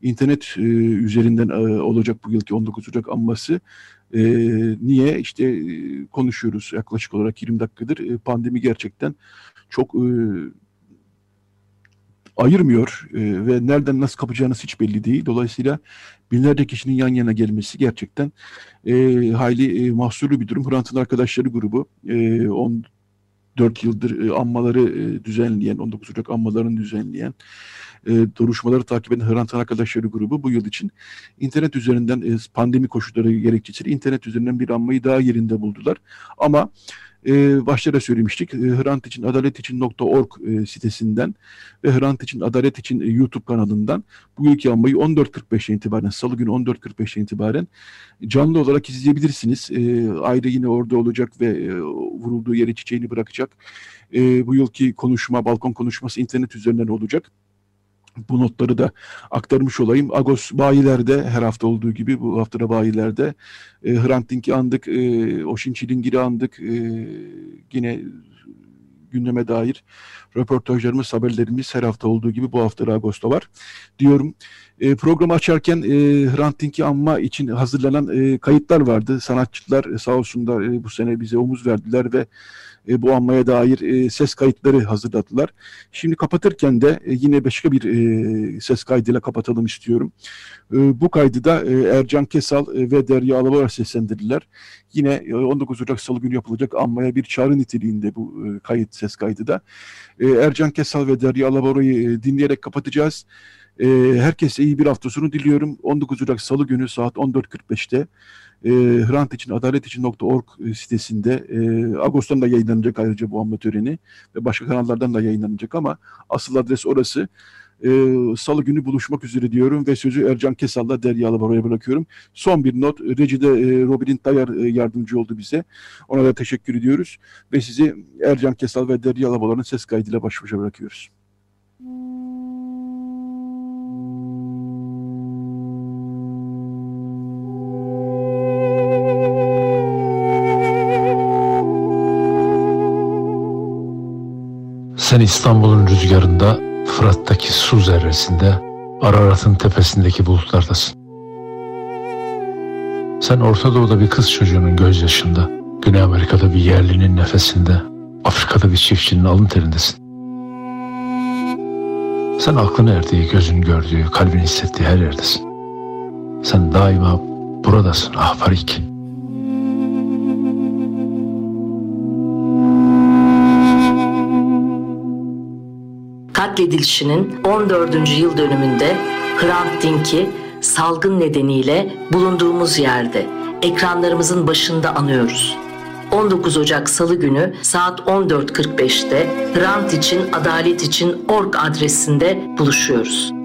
İnternet e, üzerinden e, olacak bu yılki 19 Ocak anması. E, niye? İşte e, konuşuyoruz yaklaşık olarak 20 dakikadır. E, pandemi gerçekten çok e, ayırmıyor e, ve nereden nasıl kapacağınız hiç belli değil. Dolayısıyla binlerce kişinin yan yana gelmesi gerçekten e, hayli e, mahsurlu bir durum. Hrant'ın arkadaşları grubu e, 14 yıldır e, anmaları e, düzenleyen, 19 Ocak anmalarını düzenleyen e, duruşmaları takip eden Hrant'ın arkadaşları grubu bu yıl için internet üzerinden e, pandemi koşulları gerekçesiyle internet üzerinden bir anmayı daha yerinde buldular. Ama e, başta da söylemiştik. E, Hrant için adalet için .org e, sitesinden ve Hrant için adalet için e, YouTube kanalından bu yılki anmayı 14.45'e itibaren salı günü 14.45'e itibaren canlı olarak izleyebilirsiniz. E, ayrı yine orada olacak ve e, vurulduğu yere çiçeğini bırakacak. E, bu yılki konuşma, balkon konuşması internet üzerinden olacak bu notları da aktarmış olayım. Agos bayilerde her hafta olduğu gibi bu haftada bayilerde e, Hrant Dink'i andık, e, Oşin Çilingir'i andık. E, yine gündeme dair röportajlarımız, haberlerimiz her hafta olduğu gibi bu hafta Ağustos'ta var diyorum. E, programı açarken e, Hrant Dink'i anma için hazırlanan e, kayıtlar vardı. Sanatçılar e, sağ olsunlar e, bu sene bize omuz verdiler ve e, bu anmaya dair e, ses kayıtları hazırladılar. Şimdi kapatırken de e, yine başka bir e, ses kaydıyla kapatalım istiyorum. E, bu kaydı da e, Ercan Kesal e, ve Derya Alavar seslendirdiler. Yine e, 19 Ocak Salı günü yapılacak anmaya bir çağrı niteliğinde bu e, kayıt ses kaydı da. E, Ercan Kesal ve Derya Alavar'ı e, dinleyerek kapatacağız. E, herkese iyi bir hafta sonu diliyorum. 19 Ocak Salı günü saat 14.45'te e, Hrant için adalet için.org e, sitesinde e, Ağustos'tan da yayınlanacak ayrıca bu anma töreni ve başka kanallardan da yayınlanacak ama asıl adres orası. E, Salı günü buluşmak üzere diyorum ve sözü Ercan Kesal'la Derya Alabaro'ya bırakıyorum. Son bir not. Reci'de e, Robin Dayar e, yardımcı oldu bize. Ona da teşekkür ediyoruz. Ve sizi Ercan Kesal ve Derya Alabaro'nun ses kaydıyla baş başa bırakıyoruz. Sen İstanbul'un rüzgarında, Fırat'taki su zerresinde, Ararat'ın tepesindeki bulutlardasın. Sen Orta Doğu'da bir kız çocuğunun gözyaşında, Güney Amerika'da bir yerlinin nefesinde, Afrika'da bir çiftçinin alın terindesin. Sen aklın erdiği, gözün gördüğü, kalbin hissettiği her yerdesin. Sen daima buradasın ah Farik. katledilişinin 14. yıl dönümünde Hrant Dink'i salgın nedeniyle bulunduğumuz yerde ekranlarımızın başında anıyoruz. 19 Ocak Salı günü saat 14.45'te Hrant için Adalet için org adresinde buluşuyoruz.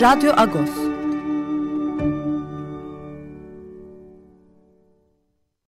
Radyo Agos